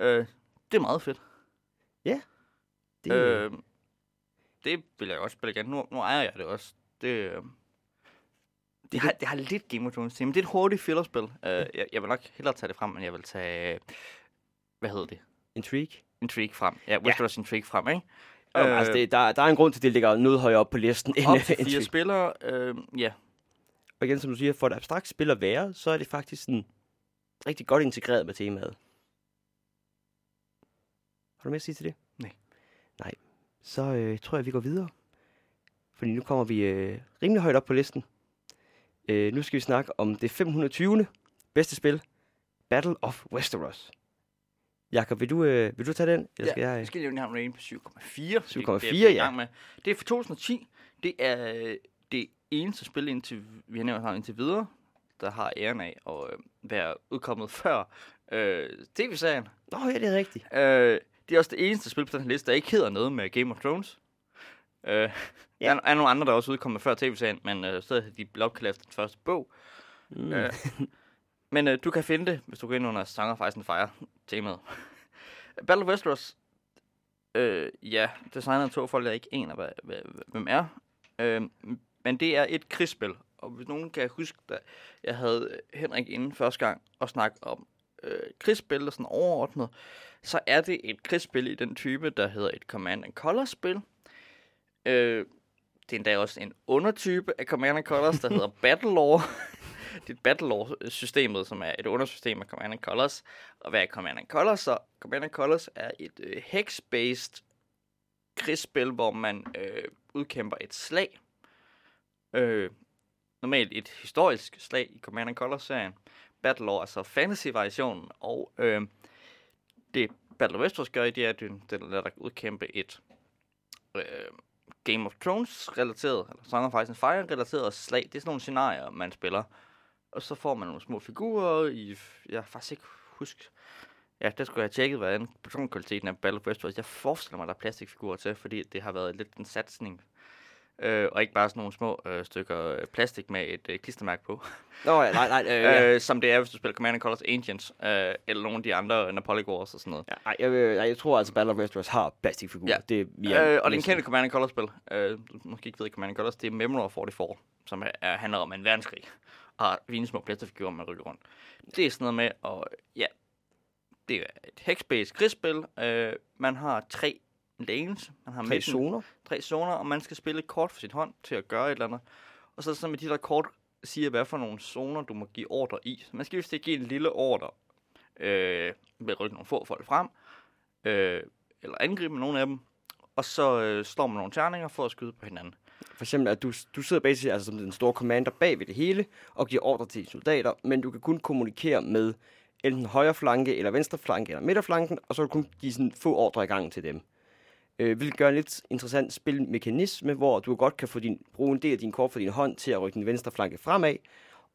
Øh, det er meget fedt. det, Øh, det vil jeg også spille igen. Nu, nu ejer jeg det også. Det, øh, det, har, det har lidt Game of Thrones tema. Det er et hurtigt fillerspil. Uh, jeg, jeg vil nok hellere tage det frem, men jeg vil tage... Hvad hedder det? Intrigue. Intrigue frem. Ja, Westeros ja. Intrigue frem, ikke? Øh, altså, det, der, der er en grund til, at det ligger noget højere op på listen end op til fire spillere. Øh, ja, Og igen, som du siger, for et abstrakt spil at være, så er det faktisk sådan rigtig godt integreret med temaet. Har du mere at sige til det? Nej. Nej. Så øh, tror jeg, vi går videre. Fordi nu kommer vi øh, rimelig højt op på listen. Øh, nu skal vi snakke om det 520. bedste spil. Battle of Westeros. Jakob, vil du, øh, vil du tage den? Eller skal jeg? Jeg øh? skal lige have en rating på 7,4. 7,4, Det er jeg i ja. gang med. Det er fra 2010. Det er øh, det eneste spil, indtil, vi har nævnt her indtil videre, der har æren af at øh, være udkommet før øh, tv-serien. Nå, ja, det er rigtigt. Øh, det er også det eneste spil på den her liste, der ikke hedder noget med Game of Thrones. Øh, ja. Der er, er nogle andre, der også udkommer før tv-serien, men øh, så er de opkaldt efter den første bog. Mm. Øh, men øh, du kan finde det, hvis du går ind under Ice and Fire temaet. Battle of Westeros, øh, ja, designet af to folk, jeg ikke aner, hvad, hvad, hvem er. Øh, men det er et krigsspil, og hvis nogen kan huske, da jeg havde Henrik inden første gang og snakke om øh, krigsspil, og sådan overordnet, så er det et krigsspil i den type, der hedder et Command and Color-spil. Øh, det er endda også en undertype af Command and Colors, der hedder Battlelore. det er Battlelore-systemet, som er et undersystem af Command and Colors. Og hvad er Command and Colors? Så Command and Colors er et øh, hex-based krigsspil, hvor man øh, udkæmper et slag. Øh, normalt et historisk slag i Command and Colors-serien. Battlelore, altså fantasy-variationen, og øh, det Battle of Westeros gør, det er, at den lader dig udkæmpe et øh, Game of Thrones-relateret, eller Song of Ice and Fire-relateret slag. Det er sådan nogle scenarier, man spiller. Og så får man nogle små figurer i... Jeg har faktisk ikke huske... Ja, der skulle jeg have tjekket, hvordan personkvaliteten af Battle Westeros. Jeg forestiller mig, der er plastikfigurer til, fordi det har været lidt en satsning Øh, og ikke bare sådan nogle små øh, stykker øh, plastik med et øh, klistermærke på. Nå, ja, nej, nej. Øh, ja. øh, som det er, hvis du spiller Command Colors Ancients, øh, eller nogle af de andre Napoli Wars og sådan noget. Ja, ej, jeg, jeg, jeg tror altså, Battle of Westeros har plastikfigurer. Ja. Det, er øh, og den kendte Command Colors spil, øh, du måske ikke ved Command Colors, det er Memory 44, som er, er, handler om en verdenskrig. Har fine små plastikfigurer, man rykker rundt. Det er sådan noget med, og ja, det er et hex-based krigsspil. Øh, man har tre lanes. Man har Tre midten- zoner. tre zoner, og man skal spille et kort for sit hånd til at gøre et eller andet. Og så er det sådan med de der kort siger, hvad for nogle zoner, du må give ordre i. Så man skal vist give en lille ordre øh, ved at rykke nogle få folk frem, øh, eller angribe nogle af dem, og så øh, slår man nogle terninger for at skyde på hinanden. For eksempel, at du, du sidder basically altså, som den store commander bag ved det hele, og giver ordre til soldater, men du kan kun kommunikere med enten højre flanke, eller venstre flanke, eller midterflanken, og så kan du kun give sådan få ordre i gang til dem. Øh, hvilket gør en lidt interessant spilmekanisme, hvor du godt kan få din, bruge en del af din kort for din hånd til at rykke den venstre flanke fremad,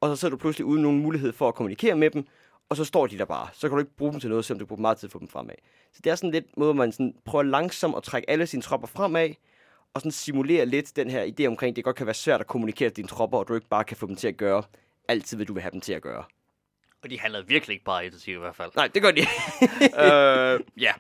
og så sidder du pludselig uden nogen mulighed for at kommunikere med dem, og så står de der bare. Så kan du ikke bruge dem til noget, selvom du bruger meget tid for dem fremad. Så det er sådan lidt måde, hvor man sådan prøver langsomt at trække alle sine tropper fremad, og sådan simulere lidt den her idé omkring, det godt kan være svært at kommunikere til dine tropper, og du ikke bare kan få dem til at gøre altid, hvad du vil have dem til at gøre. Og de handlede virkelig ikke bare i hvert fald. Nej, det gør de. øh, ja,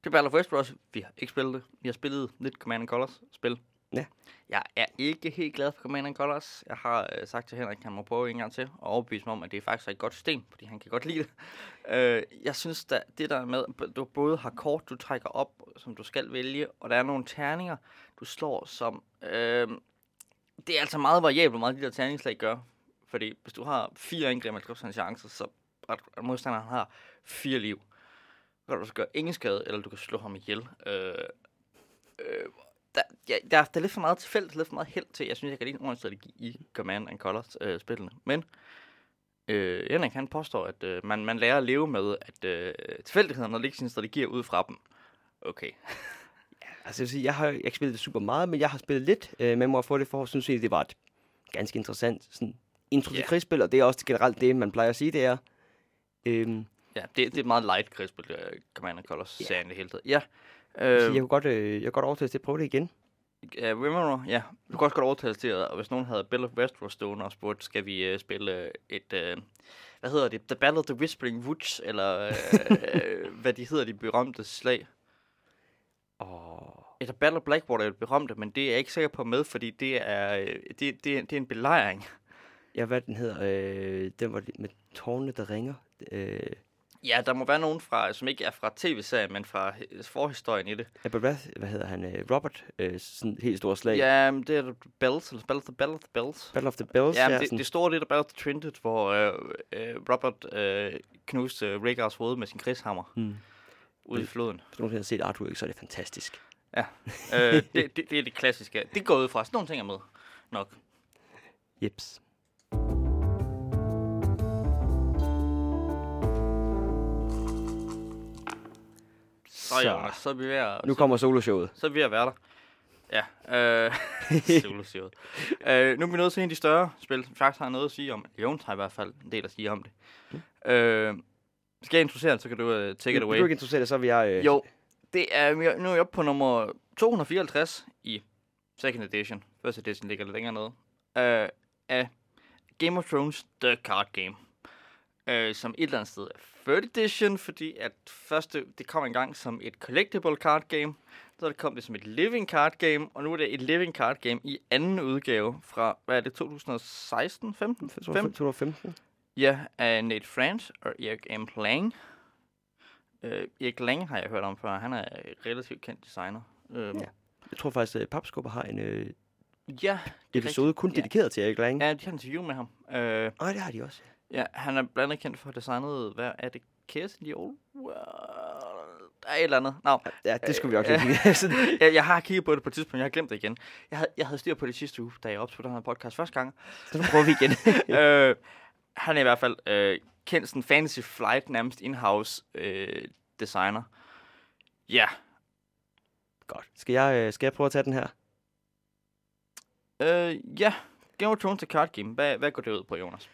det er Battle of Westeros. Vi har ikke spillet det. Vi har spillet lidt Command Colors spil. Ja. Jeg er ikke helt glad for Command Colors. Jeg har øh, sagt til Henrik, at han må prøve en gang til og overbevise mig om, at det er faktisk er et godt system, fordi han kan godt lide det. Øh, jeg synes, at det der med, at du både har kort, du trækker op, som du skal vælge, og der er nogle terninger, du slår som... Øh, det er altså meget variabelt, hvor meget de der terningslag gør. Fordi hvis du har fire indgreb med 50% chance, så at modstanderen har fire liv. Så kan du så gøre ingen skade, eller du kan slå ham ihjel. Øh, øh, der, ja, der, der er lidt for meget tilfældigt, lidt for meget held til. Jeg synes, jeg kan lide en ordentlig strategi i Command and Colors øh. Men øh, Henrik, han påstår, at øh, man, man lærer at leve med, at øh, tilfældighederne lægger sine strategier ud fra dem. Okay. altså, jeg, vil sige, jeg har jeg ikke spillet det super meget, men jeg har spillet lidt øh, med mig for det for, synes egentlig, det var et ganske interessant sådan, intro til Ja. krigsspil, og det er også generelt det, man plejer at sige, det er. Øhm, Ja, det, det er et meget light krigsspil, Command and Colors Ja. serien det hele taget. Ja. Øh, jeg kunne godt, øh, jeg kunne godt overtale til at prøve det igen. Ja, Rimmer, ja. Du kan også godt overtale til, at hvis nogen havde Battle of Westeros stående og spurgt, skal vi uh, spille uh, et, uh, hvad hedder det, The Battle of the Whispering Woods, eller uh, hvad de hedder, de berømte slag. Og Et Battle of Blackwater er det berømte, men det er jeg ikke sikker på med, fordi det er, øh, det, det, det er en belejring. ja, hvad den hedder, øh, den var med tårne, der ringer. Øh, Ja, der må være nogen, fra, som ikke er fra tv-serien, men fra øh, forhistorien i det. Aberrath, hvad hedder han, øh, Robert, øh, sådan helt stort slag. Ja, det er Bells, eller Battle of the, Battle of the Bells. Battle of the Bells, Ja, ja, det, sådan, det store det der Battle of the Trinity, hvor øh, øh, Robert øh, knuste øh, Rhaegars hoved med sin krigshammer hmm. ude i floden. Hvis nogensinde har set Arthur, så er det fantastisk. øh, det, det, det er det klassiske. Det går ud fra. Sådan nogle ting er med nok. Jeps. Så, så. Jonas, så er vi ved at, nu kommer soloshowet. så er vi at være der. Ja, øh, soloshowet. øh, nu er vi nået til en af de større spil, faktisk har noget at sige om. Jones har i hvert fald en del at sige om det. Øh, skal jeg introducere det, så kan du uh, take it away. du ikke interessere dig, så vil jeg... Øh, Jo, det er, vi nu er jeg oppe på nummer 254 i second edition. First edition ligger lidt længere nede. Uh, af Game of Thrones The Card Game. Uh, som et eller andet sted er third edition, fordi at første, det kom engang som et collectible card game. Så kom det som et living card game, og nu er det et living card game i anden udgave fra, hvad er det, 2016, 15? Jeg tror, 2015. Ja, af Nate France og Erik M. Lang. Øh, Erik Lang har jeg hørt om før. Han er relativt kendt designer. Øhm, Ja. Jeg tror faktisk, at Papskubber har en øh, ja, det episode kun Ja. dedikeret til Erik Lang. Ja, de har interview med ham. Øh, Nej, det har de også. ja, han er blandt andet kendt for designet, hvad er det? Chaos in the Old World? Der er et eller andet. Nå, Ja, det skulle vi Øh, lige jeg, jeg har kigget på det på et tidspunkt, jeg har glemt det igen. Jeg havde, jeg havde styr på det sidste uge, da jeg optog den her podcast første gang. så prøver vi igen. øh, han er i hvert fald øh, kendt sådan Fantasy Flight, nærmest in-house øh, designer. Ja, Godt. Skal jeg, øh, skal jeg prøve at tage den her? øh, ja. Game of Thrones er card game. Hvad, hvad går det ud på, Jonas?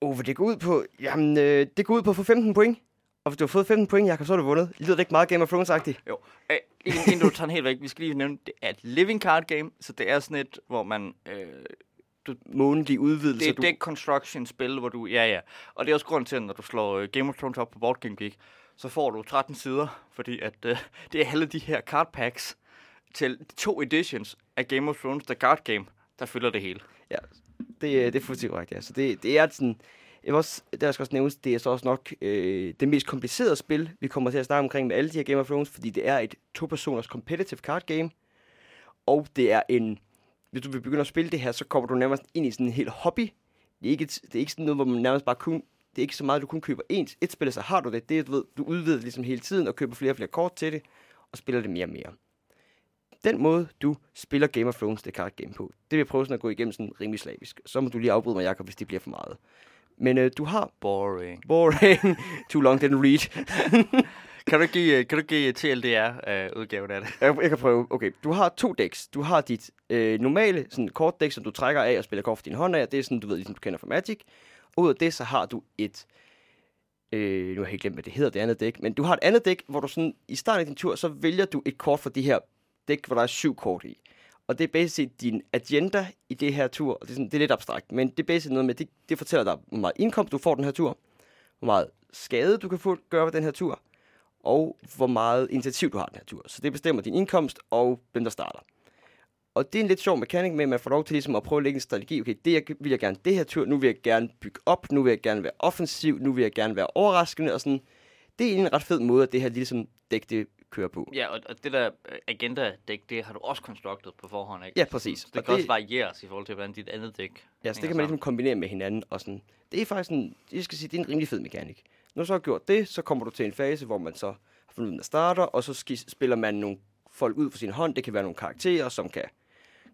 Hvad det går ud på? Jamen, øh, det går ud på at få 15 point. Og hvis du har fået 15 point, Jacob, så har du vundet. Lyder det ikke meget Game of Thrones-agtigt? Jo, øh, inden, inden du tager den helt væk, vi skal lige nævne, det er et living card game, så det er sådan et, hvor man... Øh, Månedlige udvidelser. det er du... deck construction spil, hvor du... Ja, ja. Og det er også grund til, at når du slår øh, Game of Thrones op på Board Game Geek, så får du 13 sider, fordi at øh, det er alle de her card packs til to editions af Game of Thrones, The Card Game, der fylder det hele. Ja, det, øh, det er fuldstændig korrekt, ja. Så det, det er sådan... Jeg vil også, der skal også nævnes, det er så også nok øh, det mest komplicerede spil, vi kommer til at snakke omkring med alle de her Game of Thrones, fordi det er et to-personers competitive card game, og det er en... Hvis du vil begynde at spille det her, så kommer du nærmest ind i sådan en helt hobby. Det er ikke, et, det er ikke sådan noget, hvor man nærmest bare kun... Det er ikke så meget, du kun køber et, et spil, så har du det. Det er, du ved, du udvider det ligesom hele tiden og køber flere og flere kort til det, og spiller det mere og mere. Den måde, du spiller Game of Thrones, det card game på, det vil jeg prøve sådan at gå igennem sådan rimelig slavisk. Så må du lige afbryde mig, Jacob, hvis det bliver for meget. Men øh, du har Boring. boring, too long didn't read. Kan du give, kan du give TLDR-udgaven af det? Jeg, jeg kan prøve. Okay, du har to decks. Du har dit øh, normale sådan kort deck, som du trækker af og spiller kort for din hånd af. Det er sådan, du ved, ligesom du kender fra Magic. Og ud af det, så har du et... Øh, nu har jeg helt glemt, hvad det hedder, det andet dæk. Men du har et andet dæk, hvor du sådan, i starten af din tur, så vælger du et kort fra de her dæk, hvor der er syv kort i. Og det er basically din agenda i det her tur. Og det er, sådan, det er lidt abstrakt, men det er basically noget med, det, det fortæller dig, hvor meget indkomst du får den her tur, hvor meget skade du kan få, gøre ved den her tur, og hvor meget initiativ du har den her tur. Så det bestemmer din indkomst og hvem der starter. Og det er en lidt sjov mekanik med, at man får lov til ligesom at prøve at lægge en strategi. Okay, det jeg, vil jeg gerne det her tur, nu vil jeg gerne bygge op, nu vil jeg gerne være offensiv, nu vil jeg gerne være overraskende, og sådan. Det er en ret fed måde, at det her ligesom dæk, det kører på. Ja, og, og det der øh, agenda-dæk, det har du også constructed på forhånd, ikke? Ja, præcis. Så det Og kan det- også varieres i forhold til, hvordan dit andet dæk Ja, så det kan man ligesom kombinere med hinanden. Og sådan. Det er faktisk en, jeg skal sige, det er en rimelig fed mekanik. Når du så har gjort det, så kommer du til en fase, hvor man så har fundet ud af, starter, og så spiller man nogle folk ud for sin hånd. Det kan være nogle karakterer, som kan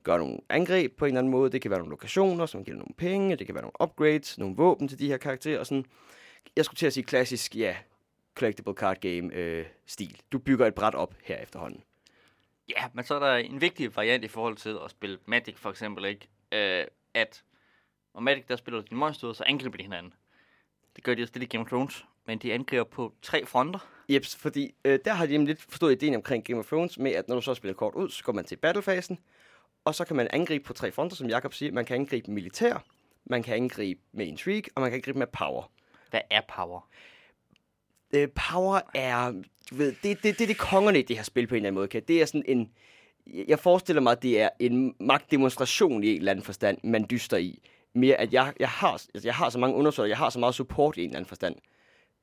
gøre nogle angreb på en eller anden måde. Det kan være nogle lokationer, som giver nogle penge. Det kan være nogle upgrades, nogle våben til de her karakterer. Og sådan. Jeg skulle til at sige klassisk, ja, collectible card game øh, stil. Du bygger et bræt op her efterhånden. Ja, men så er der en vigtig variant i forhold til at spille Magic for eksempel, ikke? Øh, at når Magic, der spiller du dine monster ud, så angriber de hinanden. Det gør de også lidt i Game of Thrones, men de angriber på tre fronter. Jeps, fordi øh, der har de nemlig lidt forstået ideen omkring Game of Thrones med, at når du så spiller kort ud, så går man til battlefasen, og så kan man angribe på tre fronter, som Jakob siger. Man kan angribe militær, man kan angribe med intrigue, og man kan angribe med power. Hvad er power? Øh, power er, du ved, det er det, det, det, kongerne i det her spil på en eller anden måde. Kan. Det er sådan en, jeg forestiller mig, at det er en magtdemonstration i en eller anden forstand, man dyster i. Mere at jeg, jeg, har, altså, jeg har så mange undersøgelser, jeg har så meget support i en eller anden forstand.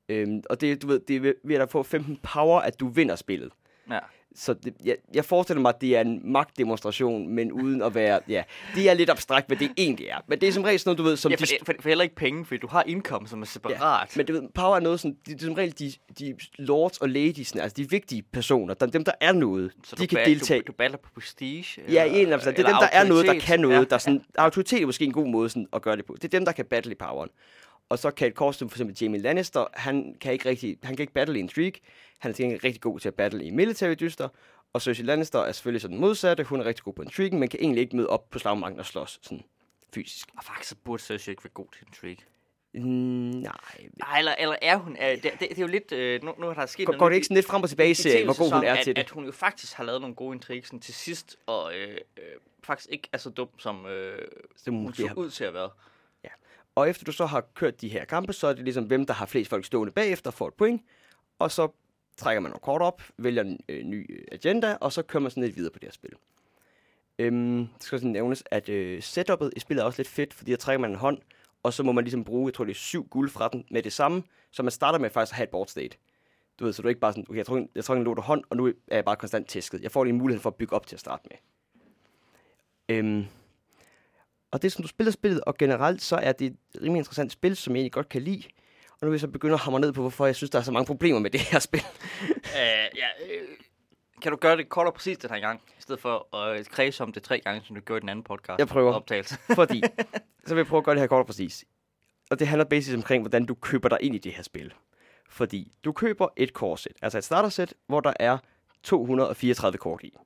Øhm, og det, du ved, det er ved- ved at få 15 power, at du vinder spillet. Ja. Så det, jeg, jeg forestiller mig, at det er en magtdemonstration, men uden at være... Ja, det er lidt abstrakt, hvad det egentlig er. Men det er som regel sådan noget, du ved, som ja de... for, for, for, heller ikke penge, fordi du har income, som er separat. Men du ved, power er noget, som... Det er som regel de, de lords og ladies, altså de vigtige personer, dem, dem der er noget, så de kan ba- deltage. Du, du battler på prestige? Ja, i en eller anden. Det er dem, der er noget, der kan noget. Ja, Ja. Der er sådan, autoritet er måske en god måde sådan, at gøre det på. Det er dem, der kan battle i poweren. Og så kort som for eksempel Jamie Lannister, han kan ikke rigtig, han kan ikke battle i intrigue. Han er til gengæld rigtig god til at battle i military dyster. Og Cersei Lannister er selvfølgelig sådan modsatte. Hun er rigtig god på intrigue, men kan egentlig ikke møde op på slagmarken og slås sådan fysisk. Og faktisk så burde Cersei ikke være god til intrigue. Mm, nej. Nej, eller, eller er hun? Øh, det, det, det, er jo lidt... Øh, nu, nu har der sket Går, noget går det ikke sådan lidt frem og tilbage i serien, hvor god hun er at, til det? At hun jo faktisk har lavet nogle gode intriger til sidst, og øh, øh, faktisk ikke er så dum, som øh, Som hun så ud til at være. Og efter du så har kørt de her kampe, så er det ligesom, hvem der har flest folk stående bagefter, får et point. Og så trækker man nogle kort op, vælger en øh, ny øh, agenda, og så kører man sådan lidt videre på det her spil. Øhm, det skal også nævnes, at øh, setupet i spillet er også lidt fedt, fordi der trækker man en hånd, og så må man ligesom bruge, jeg tror det er syv guld fra den med det samme, så man starter med faktisk at have et board state. Du ved, så du er ikke bare sådan, okay, jeg tror, jeg tror, en låter hånd, og nu er jeg bare konstant tæsket. Jeg får lige en mulighed for at bygge op til at starte med. Øhm, og det er som du spiller spillet, og generelt så er det et rimelig interessant spil, som jeg egentlig godt kan lide. Og nu vil jeg så begynde at hamre ned på, hvorfor jeg synes, der er så mange problemer med det her spil. Uh, ja, øh, kan du gøre det kort og præcist den her gang, i stedet for at kredse om det tre gange, som du gjorde i den anden podcast? Jeg prøver. Optagelse. Fordi, så vil jeg prøve at gøre det her kort og præcis. Og det handler basisk omkring, hvordan du køber dig ind i det her spil. Fordi du køber et kortsæt, altså et startersæt, hvor der er 234 kort i.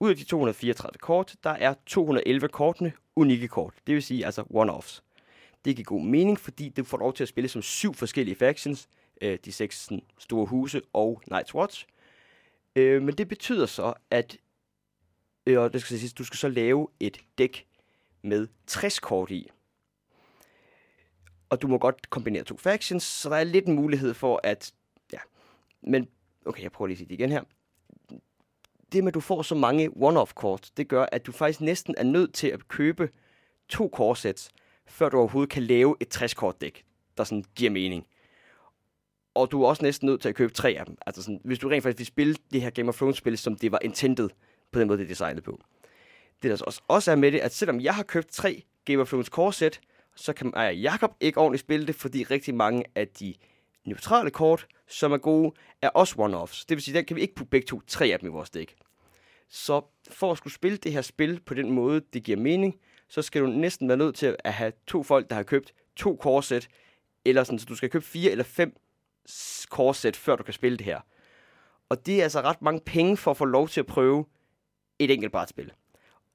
Ud af de 234 kort, der er 211 kortene unikke kort. Det vil sige altså one-offs. Det giver god mening, fordi du får lov til at spille som syv forskellige factions. Øh, de seks sådan, store huse og Night's Watch. Øh, men det betyder så, at øh, og det skal sige, du skal så lave et dæk med 60 kort i. Og du må godt kombinere to factions, så der er lidt en mulighed for at... Ja, men okay, jeg prøver lige at sige det igen her. Det med, at du får så mange one-off kort, det gør, at du faktisk næsten er nødt til at købe to kortsæt, før du overhovedet kan lave et 60-kort dæk, der sådan giver mening. Og du er også næsten nødt til at købe tre af dem. Altså sådan, hvis du rent faktisk vil spille det her Game of Thrones-spil, som det var intended, på den måde, det er designet på. Det der så også, også er med det, at selvom jeg har købt tre Game of Thrones kortsæt, så kan jeg Jakob ikke ordentligt spille det, fordi rigtig mange af de neutrale kort, som er gode, er også one-offs. Det vil sige, der kan vi ikke putte begge to tre af dem i vores dæk. Så for at skulle spille det her spil på den måde, det giver mening, så skal du næsten være nødt til at have to folk, der har købt to kortsæt, eller sådan, så du skal købe fire eller fem kortsæt, før du kan spille det her. Og det er altså ret mange penge for at få lov til at prøve et enkelt brætspil.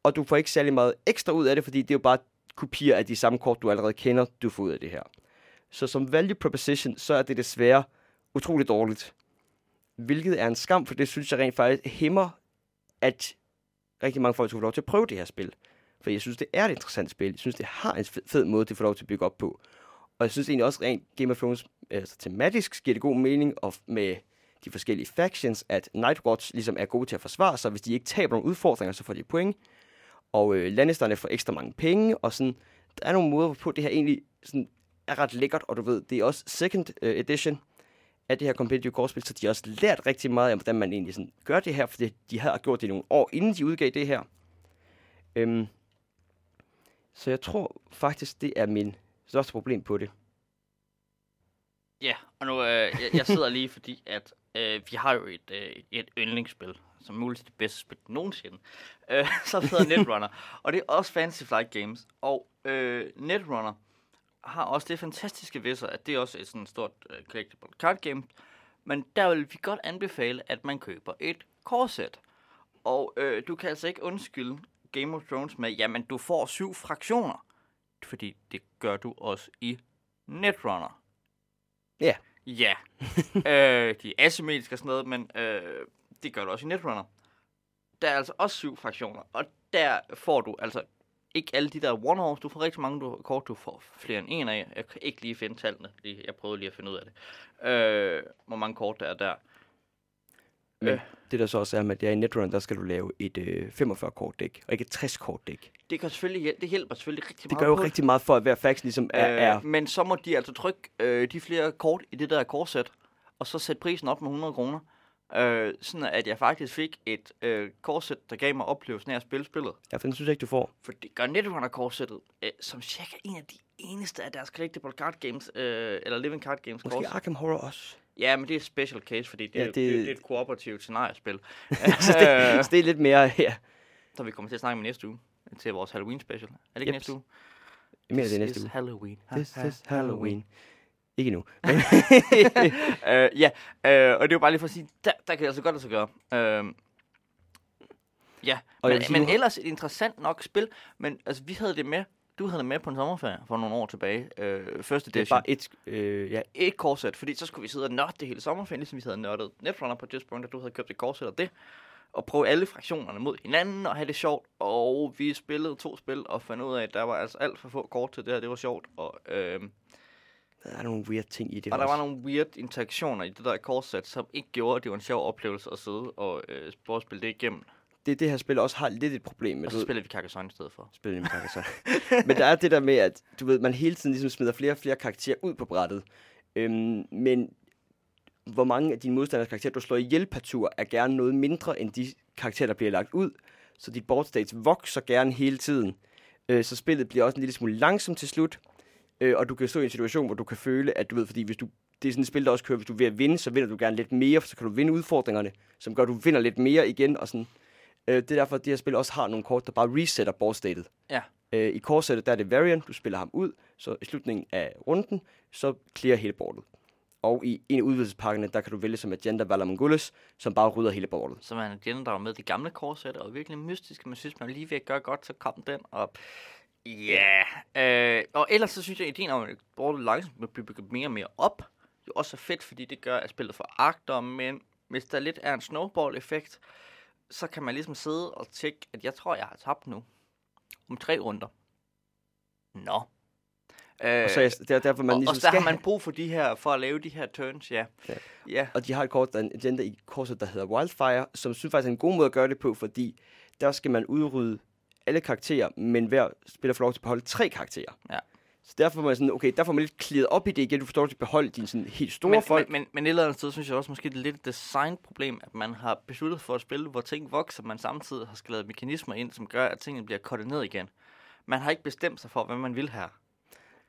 Og du får ikke særlig meget ekstra ud af det, fordi det er jo bare kopier af de samme kort, du allerede kender, du får ud af det her. Så som value proposition, så er det desværre utroligt dårligt. Hvilket er en skam, for det synes jeg rent faktisk hæmmer, at rigtig mange folk skulle få lov til at prøve det her spil. For jeg synes, det er et interessant spil. Jeg synes, det har en fed måde, det får lov til at bygge op på. Og jeg synes egentlig også rent Game of Thrones øh, altså tematisk giver det god mening, og med de forskellige factions, at Nightwatch ligesom er gode til at forsvare sig. Hvis de ikke taber nogle udfordringer, så får de point. Og øh, Lannisterne får ekstra mange penge, og sådan, der er nogle måder, hvorpå det her egentlig sådan, er ret lækkert, og du ved, det er også second uh, edition af det her competitive kortspil, så de har også lært rigtig meget om, hvordan man egentlig sådan gør det her, for de har gjort det nogle år, inden de udgav det her. Øhm, så jeg tror faktisk, det er min største problem på det. Ja, og nu, øh, jeg, jeg sidder lige, fordi at øh, vi har jo et, øh, et yndlingsspil, som muligt det bedste spil nogensinde, øh, som hedder Netrunner. og det er også Fantasy Flight Games. Og øh, Netrunner har også det fantastiske ved sig, at det er også et sådan stort øh, collectible card game. Men der vil vi godt anbefale, at man køber et korset. Og øh, du kan altså ikke undskylde Game of Thrones med, jamen du får syv fraktioner. Fordi det gør du også i Netrunner. Ja. Ja. øh, de er asymmetriske og sådan noget, men øh, det gør du også i Netrunner. Der er altså også syv fraktioner, og der får du altså ikke alle de der one-offs. Du får rigtig mange du, kort, du får flere end en af. Jeg kan ikke lige finde tallene. Lige, jeg prøvede lige at finde ud af det. Øh, hvor mange kort der er der. Men øh. det der så også er med, at det er i Netrunner, der skal du lave et øh, 45-kort dæk, og ikke et 60-kort dæk. Det, kan selvfølgelig, det hjælper selvfølgelig rigtig det meget gør jo på rigtig meget for, at hver faction ligesom er... Øh, er Men så må de altså trykke øh, de flere kort i det der kortsæt, og så sætte prisen op med 100 kroner. Øh, sådan at jeg faktisk fik et øh, kortsæt, der gav mig oplevelsen af at spille spillet. ja, for den synes jeg ikke, du får. For det gør Netrunner-kortsættet, øh, som cirka en af de eneste af deres collectible card games, øh, eller living card games Måske kort. Arkham Horror også. Ja, men det er et special case, fordi det, Ja, ja, det- det... Det, er et kooperativt scenariespil. så, det, så det er lidt mere her. så vi kommer til at snakke med næste uge til vores Halloween special. Er det ikke Jeps. næste uge? Jeg mener, det er næste uge. Halloween. This is Halloween. Ikke nu. Men, øh, ja, øh, og det jo bare lige for at sige, der, der kan det altså godt lade sig gøre. Øh, ja, Og men, sige, men har- ellers et interessant nok spil. Men altså, vi havde det med, du havde det med på en sommerferie for nogle år tilbage. Øh, første det er edition. bare et... Øh, ja, et kortsæt, fordi så skulle vi sidde og nørde det hele sommerferien, ligesom vi havde nørdet Netrunner på et tidspunkt, at du havde købt et kortsæt af det, og prøve alle fraktionerne mod hinanden og have det sjovt, og vi spillede to spil og fandt ud af, at der var altså alt for få kort til det her, det var sjovt, og, øh, der er nogle weird ting i det og der også. var nogle weird interaktioner i det der kortsæt, som ikke gjorde, at det var en sjov oplevelse at sidde og øh, prøve at spille det igennem. det, det her spil også har lidt et problem med. Og så spiller vi Carcassonne i stedet for. spille med Carcassonne. men der er det der med, at du ved, man hele tiden ligesom smider flere og flere karakterer ud på brættet. Øhm, men hvor mange af dine modstanders karakterer, du slår ihjel per tur, er gerne noget mindre end de karakterer, der bliver lagt ud. Så dit board states vokser gerne hele tiden. Øh, så spillet bliver også en lille smule langsomt til slut. Øh, og du kan stå i en situation, hvor du kan føle, at du ved, fordi hvis du, det er sådan et spil, der også kører, hvis du er ved at vinde, så vinder du gerne lidt mere, så kan du vinde udfordringerne, som gør, at du vinder lidt mere igen. Og sådan. Øh, det er derfor, at det her spil også har nogle kort, der bare resetter board statet. Ja. Øh, I kortsættet, der er det Variant, du spiller ham ud, så i slutningen af runden, så clear hele bordet. Og i en af udvidelsespakkerne, der kan du vælge som Agenda Valar Morghulis, som bare rydder hele bordet. Så man igen, der var med de gamle korsætter, og virkelig mystisk, man synes, man lige ved at gøre godt, så kom den op. Ja, yeah. øh, og ellers så synes jeg, at ideen om, at bordet langsomt bliver bygget mere og mere op, jo også er fedt, fordi det gør, at spillet foragter, men hvis der lidt er en snowball-effekt, så kan man ligesom sidde og tænke, at jeg tror, jeg har tabt nu. Om tre runder. Nå. Øh, Og så er, der, derfor man og, ligesom og skal har man brug for de her, for at lave de her turns, ja. Ja. Ja, Og de har et kort, der er en agenda i korset, der hedder Wildfire, som synes faktisk er en god måde at gøre det på, fordi der skal man udrydde alle karakterer, men hver spiller får lov til at beholde tre karakterer. Ja. Så derfor må man sådan, okay, der får man lidt klædet op i det igen. Du får lov til at beholde dine sådan helt store men, folk. Men, men, men et eller andet sted synes jeg også måske, det er lidt et designproblem, at man har besluttet for at spille, hvor ting vokser, man samtidig har skrevet mekanismer ind, som gør, at tingene bliver ned igen. Man har ikke bestemt sig for, hvad man vil her.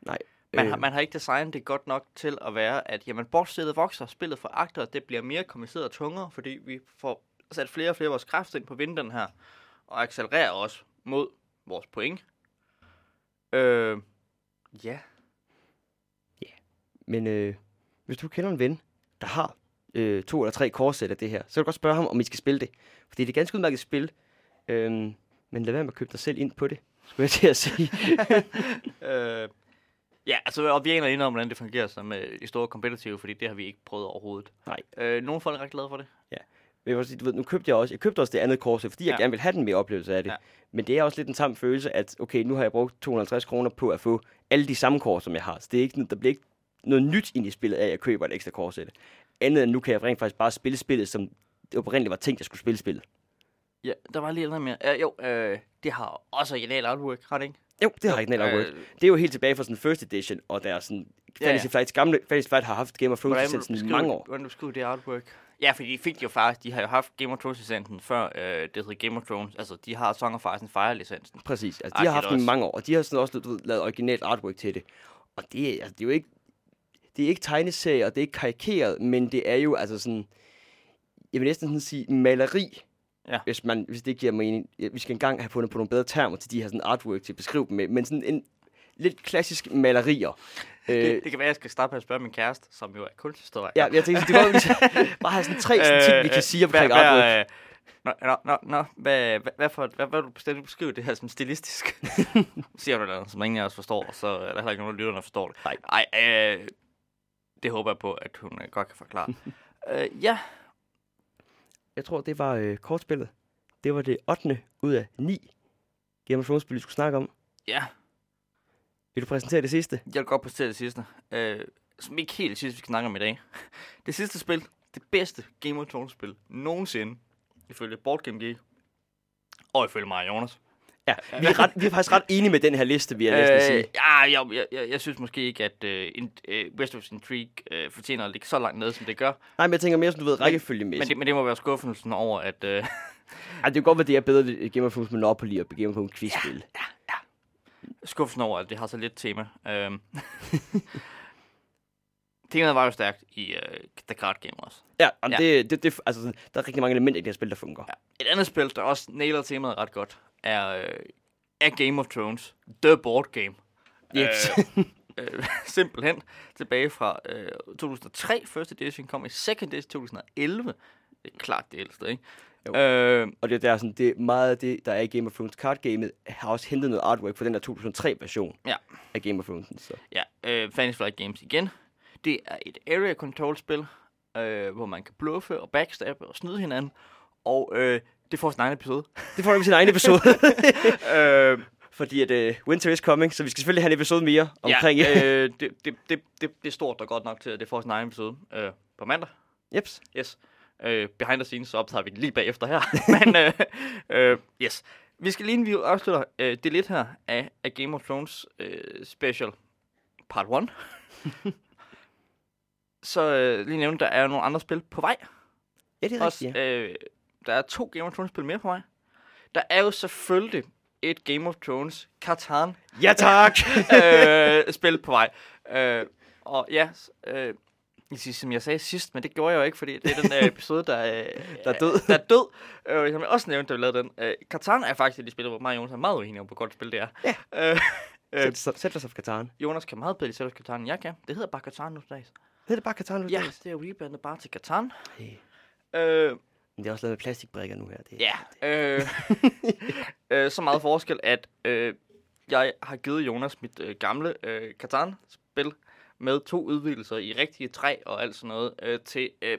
Nej. Man, Øh. har, man har ikke designet det godt nok til at være, at jamen, bordsættet vokser, spillet for akter, det bliver mere kompliceret og tungere, fordi vi får sat flere og flere af vores kræfter ind på vinteren her, og accelererer også mod vores point. Øh, ja. Men øh, hvis du kender en ven, der har øh, to eller tre kortsæt af det her, så kan du godt spørge ham, om I skal spille det. Fordi det er et ganske udmærket spil. Øhm, men lad være med at købe dig selv ind på det, skulle jeg til at sige. Øh, ja, altså, og vi aner ikke om, hvordan det fungerer som øh, de store competitive, fordi det har vi ikke prøvet overhovedet. Nej. Øh, nogle folk er ret glade for det. Men jeg vil sige, du ved, nu købte jeg også, jeg købte også det andet korset, fordi jeg Ja. gerne vil have den mere oplevelse af det. Ja. Men det er også lidt en tam følelse, at okay, nu har jeg brugt 250 kroner på at få alle de samme kort, som jeg har. Så det er ikke, der bliver ikke noget nyt ind i spillet af, at jeg køber et ekstra kortsæt. Andet end nu kan jeg rent faktisk bare spille spillet, som det oprindeligt var tænkt, at jeg skulle spille spillet. Ja, der var lige noget mere. Uh, jo, øh, det har også original artwork, har det ikke? Jo, det har ikke den Øh, Det er jo helt tilbage fra sådan first edition, og der er sådan... Ja, Fantasy ja. Flights gamle Fantasy Flight har haft Game of Thrones licensen beskrive, mange år. hvordan du beskriver det artwork? Ja, fordi de fik jo faktisk, de har jo haft Game of Thrones licensen før øh, det hed Game of Thrones. Altså, de har Song of Ice and Fire licensen. Præcis. Altså, de har haft den i mange år, og de har sådan også du ved, lavet originalt artwork til det. Og det, er- altså, det er jo ikke... Det er ikke tegneserier, og det er ikke karikeret, men det er jo altså sådan... Jeg vil næsten sådan sige maleri, Ja. hvis, man, hvis det giver mening. Vi skal engang have fundet på nogle bedre termer til de her sådan artwork til at beskrive dem med, men sådan en lidt klassisk malerier. Det, det kan være, at jeg skal starte med at spørge min kæreste, som jo er kunsthistoriker. Ja, jeg tænkte, det var jo bare have sådan tre sådan ting, vi kan sige omkring artwork. Hvad, øh, nå, nå, nå, nå, hvad, hvad, hvad, for, hvad, hvad du bestemt beskrive det her som stilistisk? Siger du noget, som ingen af os forstår, så er der heller ikke nogen af lytterne, der forstår det. Nej. Ej, øh, det håber jeg på, at hun øh, godt kan forklare. øh, ja, Jeg tror, det var øh, kortspillet. Det var det 8. ud af 9 Game of Thrones-spil, vi skulle snakke om. ja, Vil du præsentere det sidste? jeg vil godt præsentere det sidste. Øh, som ikke helt det sidste, vi skal snakke om i dag. Det sidste spil, det bedste Game of Thrones-spil nogensinde, ifølge Board Game Geek, og ifølge mig Jonas. Ja, vi er, ret, vi er faktisk ret enige med den her liste, vil jeg næsten sige. ja, jeg, jeg, jeg, jeg synes måske ikke, at uh, in, uh, West of Intrigue uh, fortjener at ligge så langt nede, som det gør. Nej, men jeg tænker mere, som du ved, Men rækkefølgemæssigt. det, men det må være skuffelsen over, at... Uh, Ej, det kan godt være, det er bedre Game of Thrones Monopoly og Game of Thrones quizspil. Skuffelsen over, at det har så lidt tema. Um, temaet var jo stærkt i uh, The Card Game også. Ja, og Ja. Det, det, det, altså, der er rigtig mange elementer i det her spil, der fungerer. Ja. Et andet spil, der også nailer temaet ret godt, er, uh, er Game of Thrones. The Board Game. Yes. øh, simpelthen tilbage fra øh, 2003. First edition kom i second edition 2011. Det er klart det ældste, ikke? Jo. Øh, og det, der er sådan, det er meget af det, der er i Game of Thrones card-gamet, har også hentet noget artwork fra den der 2003-version Ja. af Game of Thrones. Så. ja, øh, Fantasy Flight Games igen. Det er et area control spil, øh, hvor man kan bluffe og backstabbe og snyde hinanden. Og øh, det får sin egen episode. Det får vi sin egen episode. øh, Fordi at uh, Winter is coming, så vi skal selvfølgelig have en episode mere omkring... ja, øh, det, det, det, det, det er stort og godt nok til, at det får sin egen episode øh, på mandag. Jeps. Yes. Øh, behind the scenes, så optager vi den lige bagefter her. Men øh, øh, yes. Vi skal lige inden vi afslutter øh, det lidt her af, af Game of Thrones øh, special part 1. så øh, lige nævne, der er nogle andre spil på vej. Ja, det er Også, rigtigt, ja. øh, der er to Game of Thrones spil mere på vej. Der er jo selvfølgelig et Game of Thrones Katan Ja, tak! øh, spil på vej. Øh, og ja, øh, som jeg sagde sidst, men det gjorde jeg jo ikke, fordi det er den øh, episode, der, øh, Der er død. Der er død. Øh, som jeg også nævnte, da vi lavede den. Øh, Katan er faktisk et af de spil, hvor mig og Jonas er meget uenige om, hvor godt spil det er. Ja. Øh, øh, Sæt, sæt, sæt dig Katan. Jonas kan meget bedre Zelda Katan, end jeg kan. Det hedder bare Katan nu dags. Hedder det bare Katan nu? Ja, dags? det er rebrandet bare til Katan. Hey. Øh, Men det er også lavet med plastikbrikker nu her. Det. Ja. Øh, øh, så meget forskel, at øh, jeg har givet Jonas mit øh, gamle øh, Catan-spil med to udvidelser i rigtige træ og alt sådan noget øh, til... Øh,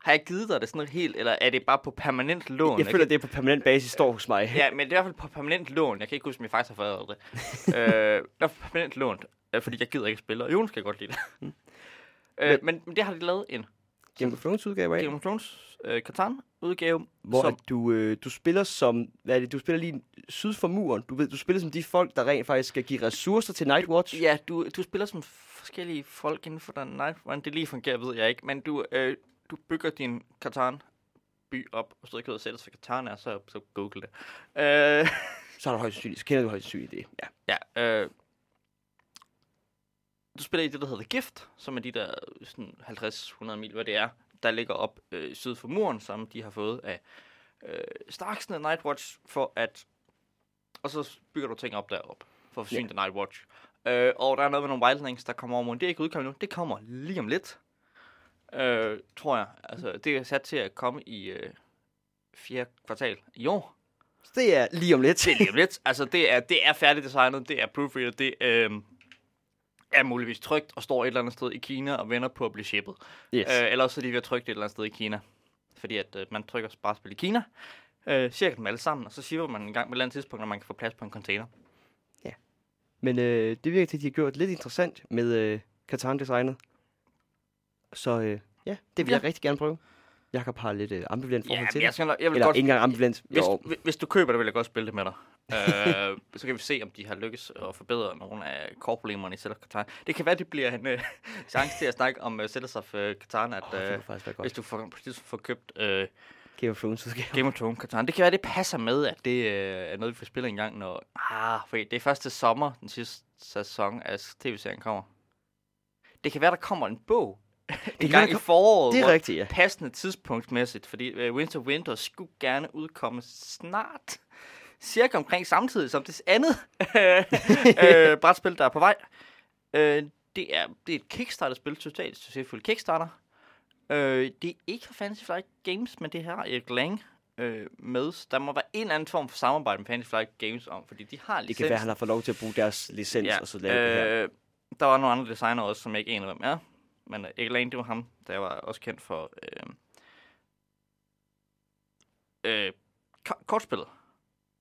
har jeg givet dig det sådan helt, eller er det bare på permanent lån? Jeg føler, det er på permanent basis står hos mig. Ja, men det er i hvert fald på permanent lån. Jeg kan ikke huske, om jeg faktisk har fået det. øh, det er på permanent lån, øh, fordi jeg gider ikke spille, og Jonas kan godt lide det. øh, men, men det har de lavet en Game of Thrones udgave af. Game of Thrones øh, Catan-udgave, Hvor som du, øh, du spiller som, hvad er det, du spiller lige syd for muren. Du, ved, du spiller som de folk, der rent faktisk skal give ressourcer til Nightwatch. Ja, du, du spiller som forskellige folk inden for den night. Hvordan det lige fungerer, ved jeg ikke. Men du, øh, du bygger din Katan by op, og så ikke ved sætte sig Katan er, så, så google det. Øh, Så er du højst sandsynligt, så kender du højst sandsynligt det. Ja. ja, øh, du spiller i det, der hedder Gift, som er de der sådan 50-100 mil, hvad det er, der ligger op øh, syd for muren, som de har fået af øh, Starksne Nightwatch, for at... Og så bygger du ting op deroppe, for at forsyne yeah. Nightwatch. Øh, og der er noget med nogle wildlings, der kommer over muren. Det er ikke udkommet nu. Det kommer lige om lidt. Øh, tror jeg. Altså, det er sat til at komme i øh, fjerde kvartal i år. Så det er lige om lidt. Det er lige om lidt. Altså, det er, det er færdigdesignet, det er proofreader, det øh, er muligvis trygt og står et eller andet sted i Kina og venter på at blive shippet. Yes. Øh, eller også er de ved at trykke det et eller andet sted i Kina. Fordi at øh, man trykker bare spil i Kina, øh, cirka dem alle sammen, og så shipper man en gang på et eller andet tidspunkt, når man kan få plads på en container. Men øh, det virker til, at de har gjort lidt interessant med øh, Katan-designet. Så øh, ja, det vil Ja. jeg rigtig gerne prøve. Jakob har lidt øh, ambivalent forhold Ja, til jeg, skal, jeg vil Eller godt, ikke engang ambivalent. hvis, Jo, hvis, hvis du køber det, vil jeg godt spille det med dig. Øh, så kan vi se, om de har lykkes at forbedre nogle af core-problemerne i of Catan. Det kan være, det bliver en øh, chance til at snakke om uh, Zelda of uh, Catan, at Åh, det øh, faktisk være godt. hvis du får, præcis får købt øh, Game of Thrones udgave. Game of Thrones Catan. Det kan være, det passer med, at det øh, er noget, vi får spille en gang, når... Ah, for det er først til sommer, den sidste sæson af tv-serien kommer. Det kan være, der kommer en bog en kan gang være, i foråret, Det er rigtigt, ja. passende tidspunktsmæssigt, fordi uh, Winter Winter skulle gerne udkomme snart. Cirka omkring samtidig som det andet øh, brætspil, der er på vej. Øh, det, er, det er et Kickstarter-spil, totalt succesfuldt Kickstarter. Øh, det er ikke fra Fantasy Flight Games, men det her Erik Lang øh, med. Der må være en eller anden form for samarbejde med Fantasy Flight Games om, fordi de har Det licens. kan være, han har fået lov til at bruge deres licens, ja, og så lave det her. øh, Der var nogle andre designer også, som jeg ikke aner, hvem er. Men uh, Erik Lane, det var ham, der var også kendt for øh, øh, ko- kortspillet.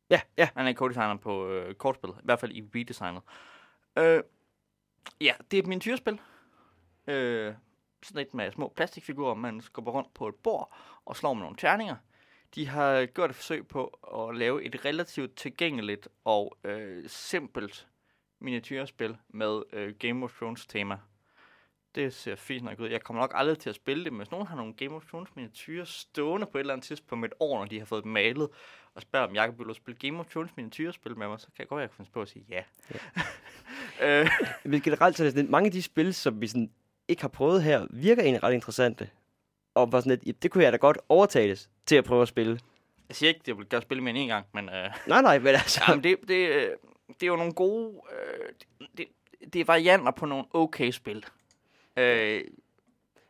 Ja, ja. Han er co-designer på øh, kortspil, i hvert fald i redesignet. Øh, ja, det er et miniatyrspil. Øh, sådan et med små plastikfigurer, man skubber rundt på et bord og slår med nogle terninger. De har gjort et forsøg på at lave et relativt tilgængeligt og øh, simpelt miniatyrspil med øh, Game of Thrones tema. Det ser fint nok ud. Jeg kommer nok aldrig til at spille det, men hvis nogen har nogle Game of Thrones miniatyrer stående på et eller andet tidspunkt med et år, når de har fået dem malet, og spørger, om jeg vil spille Game of Thrones miniatyrspil med mig, så kan jeg godt være, at jeg kan finde på at sige ja. ja. øh, Men generelt så er det sådan, mange af de spil, som vi sådan ikke har prøvet her, virker egentlig ret interessante. Og var sådan lidt, "Ja, det kunne jeg da godt overtales til at prøve at spille. jeg siger ikke, at jeg vil gøre spille end en gang, men, øh, Nej, nej, men altså... ja, men det, det, øh, det er jo nogle gode... Øh, det, det er varianter på nogle okay spil. Øh,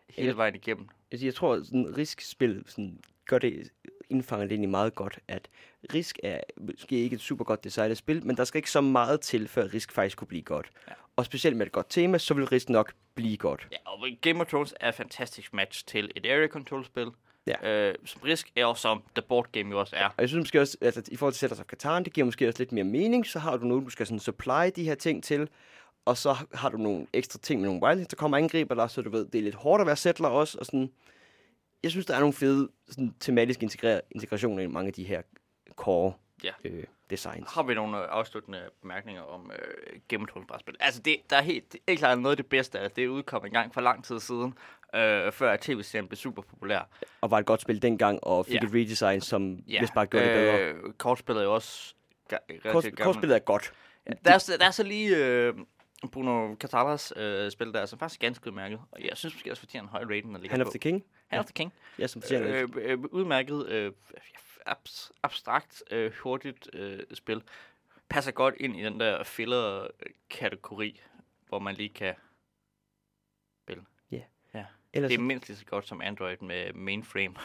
hele Ja. vejen igennem. Altså, jeg tror, sådan risk-spil sådan, gør det, indfanger det egentlig meget godt, at Risk er måske ikke et super godt designet spil, men der skal ikke så meget til, før Risk faktisk kunne blive godt. Ja. Og specielt med et godt tema, så vil Risk nok blive godt. Ja, og Game of Thrones er et fantastisk match til et area control spil. Ja. Øh, som Risk er også som The Board Game jo også er. Og jeg synes måske også, altså i forhold til Settlers of Catan, det giver måske også lidt mere mening. Så har du noget, du skal sådan supply de her ting til, og så har du nogle ekstra ting med nogle wildlings, der kommer angriber dig, så du ved, det er lidt hårdt at være settler også, og sådan, jeg synes, der er nogle fede sådan, tematiske integra- integrationer i mange af de her core Ja. øh, designs. Har vi nogle øh, afsluttende bemærkninger om øh, Game of Thrones brætspil? Altså, det, der er helt, det er helt klart noget af det bedste, at det udkom en gang for lang tid siden, øh, før tv-serien blev super populær. Og var et godt spil dengang, og fik Ja. et redesign, som ja. vist bare gjorde det bedre. Øh, kortspillet er jo også ga- Kort, kortspillet er godt. Ja, der, er, så- der er så lige øh, Bruno Catalas øh, spil der, som faktisk er ganske udmærket. Og jeg synes måske også, fortjener en høj rating, ligger Hand på. of the King. Hand of the King. Ja, som fortjener øh, Øh, øh, udmærket, øh, abs- abstrakt, øh, hurtigt øh, spil. Passer godt ind i den der filler-kategori, hvor man lige kan... Ellers, Det er mindst lige så godt som Android med mainframe.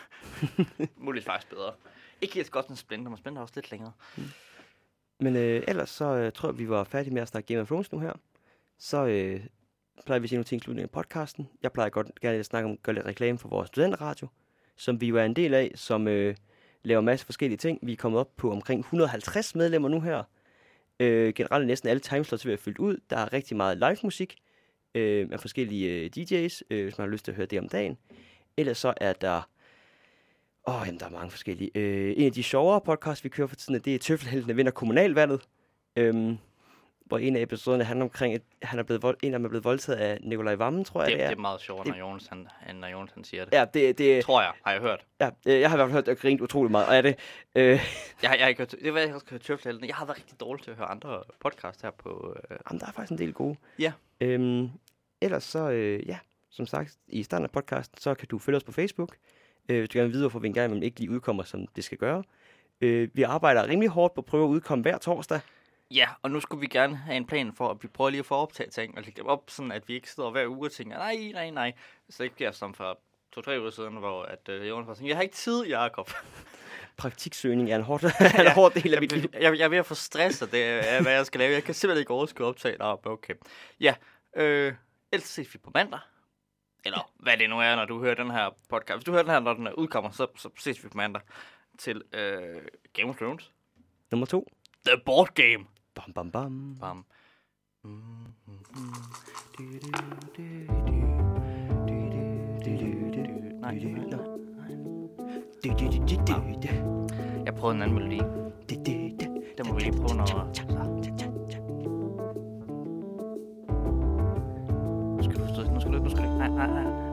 Muligvis faktisk bedre. Ikke helt så godt som Splinter, men Splinter er også lidt længere. Men øh, ellers så øh, tror jeg, vi var færdige med at snakke Game of Thrones nu her. Så øh, plejer vi at sige nogle ting i slutningen af podcasten. Jeg plejer godt gerne at snakke om gøre lidt reklame for vores studenterradio, som vi jo er en del af, som øh, laver masser masse forskellige ting. Vi er kommet op på omkring 150 medlemmer nu her. Øh, generelt næsten alle timeslots ved at fyldt ud. Der er rigtig meget live musik øh, af forskellige øh, DJ's, øh, hvis man har lyst til at høre det om dagen. Ellers så er der Åh, oh, jamen, der er mange forskellige. Øh, en af de sjovere podcasts, vi kører for tiden, det er Tøffelheltene vinder kommunalvalget. Øhm, hvor en af episoderne handler omkring, at han er blevet vold, en af dem er blevet voldtaget af Nikolaj Vammen, tror jeg, Det, det, det er. er meget sjovere, Det- når Jonas, han, når Jonas han siger det. Ja, det, det, Tror jeg, har jeg hørt. ja, øh, jeg har i hvert fald hørt, at grint utrolig meget, og er det. Øh, Jeg, jeg har ikke hørt, det var jeg også hørt Tøftelhelten. Jeg har været rigtig dårlig til at høre andre podcast her på... Øh, jamen, der er faktisk en del gode. Ja. Øhm, ellers så, øh, ja, som sagt, i starten af podcasten, så kan du følge os på Facebook. Øh, hvis du gerne vil vide, hvorfor vi engang ikke lige udkommer, som det skal gøre. Øh, vi arbejder rimelig hårdt på at prøve at udkomme hver torsdag. Ja, og nu skulle vi gerne have en plan for, at vi prøver lige at få optaget ting og lægge dem op, sådan at vi ikke sidder hver uge og tænker, nej, nej, nej. Så det ikke bliver som for to-tre uger siden, hvor at, øh, Jonas var sådan, jeg har ikke tid, Jacob. Praktiksøgning er en hård, er en hård del af mit liv. jeg, jeg, jeg er ved at få stress af det, af, hvad jeg skal lave. Jeg kan simpelthen ikke overskue optage. Nå, men okay. Ja, øh, ellers ses vi på mandag. Eller hvad det nu er, når du hører den her podcast. Hvis du hører den her, når den er udkommer, så, så ses vi på mandag til øh, Game of Thrones. Nummer to. The Board Game. Bam, bam, bam. Bam. Nej, jeg prøvede en anden melodi. Den må vi lige prøve, når... Nu skal du nu skal du, nu skal du, nej, nej, nej.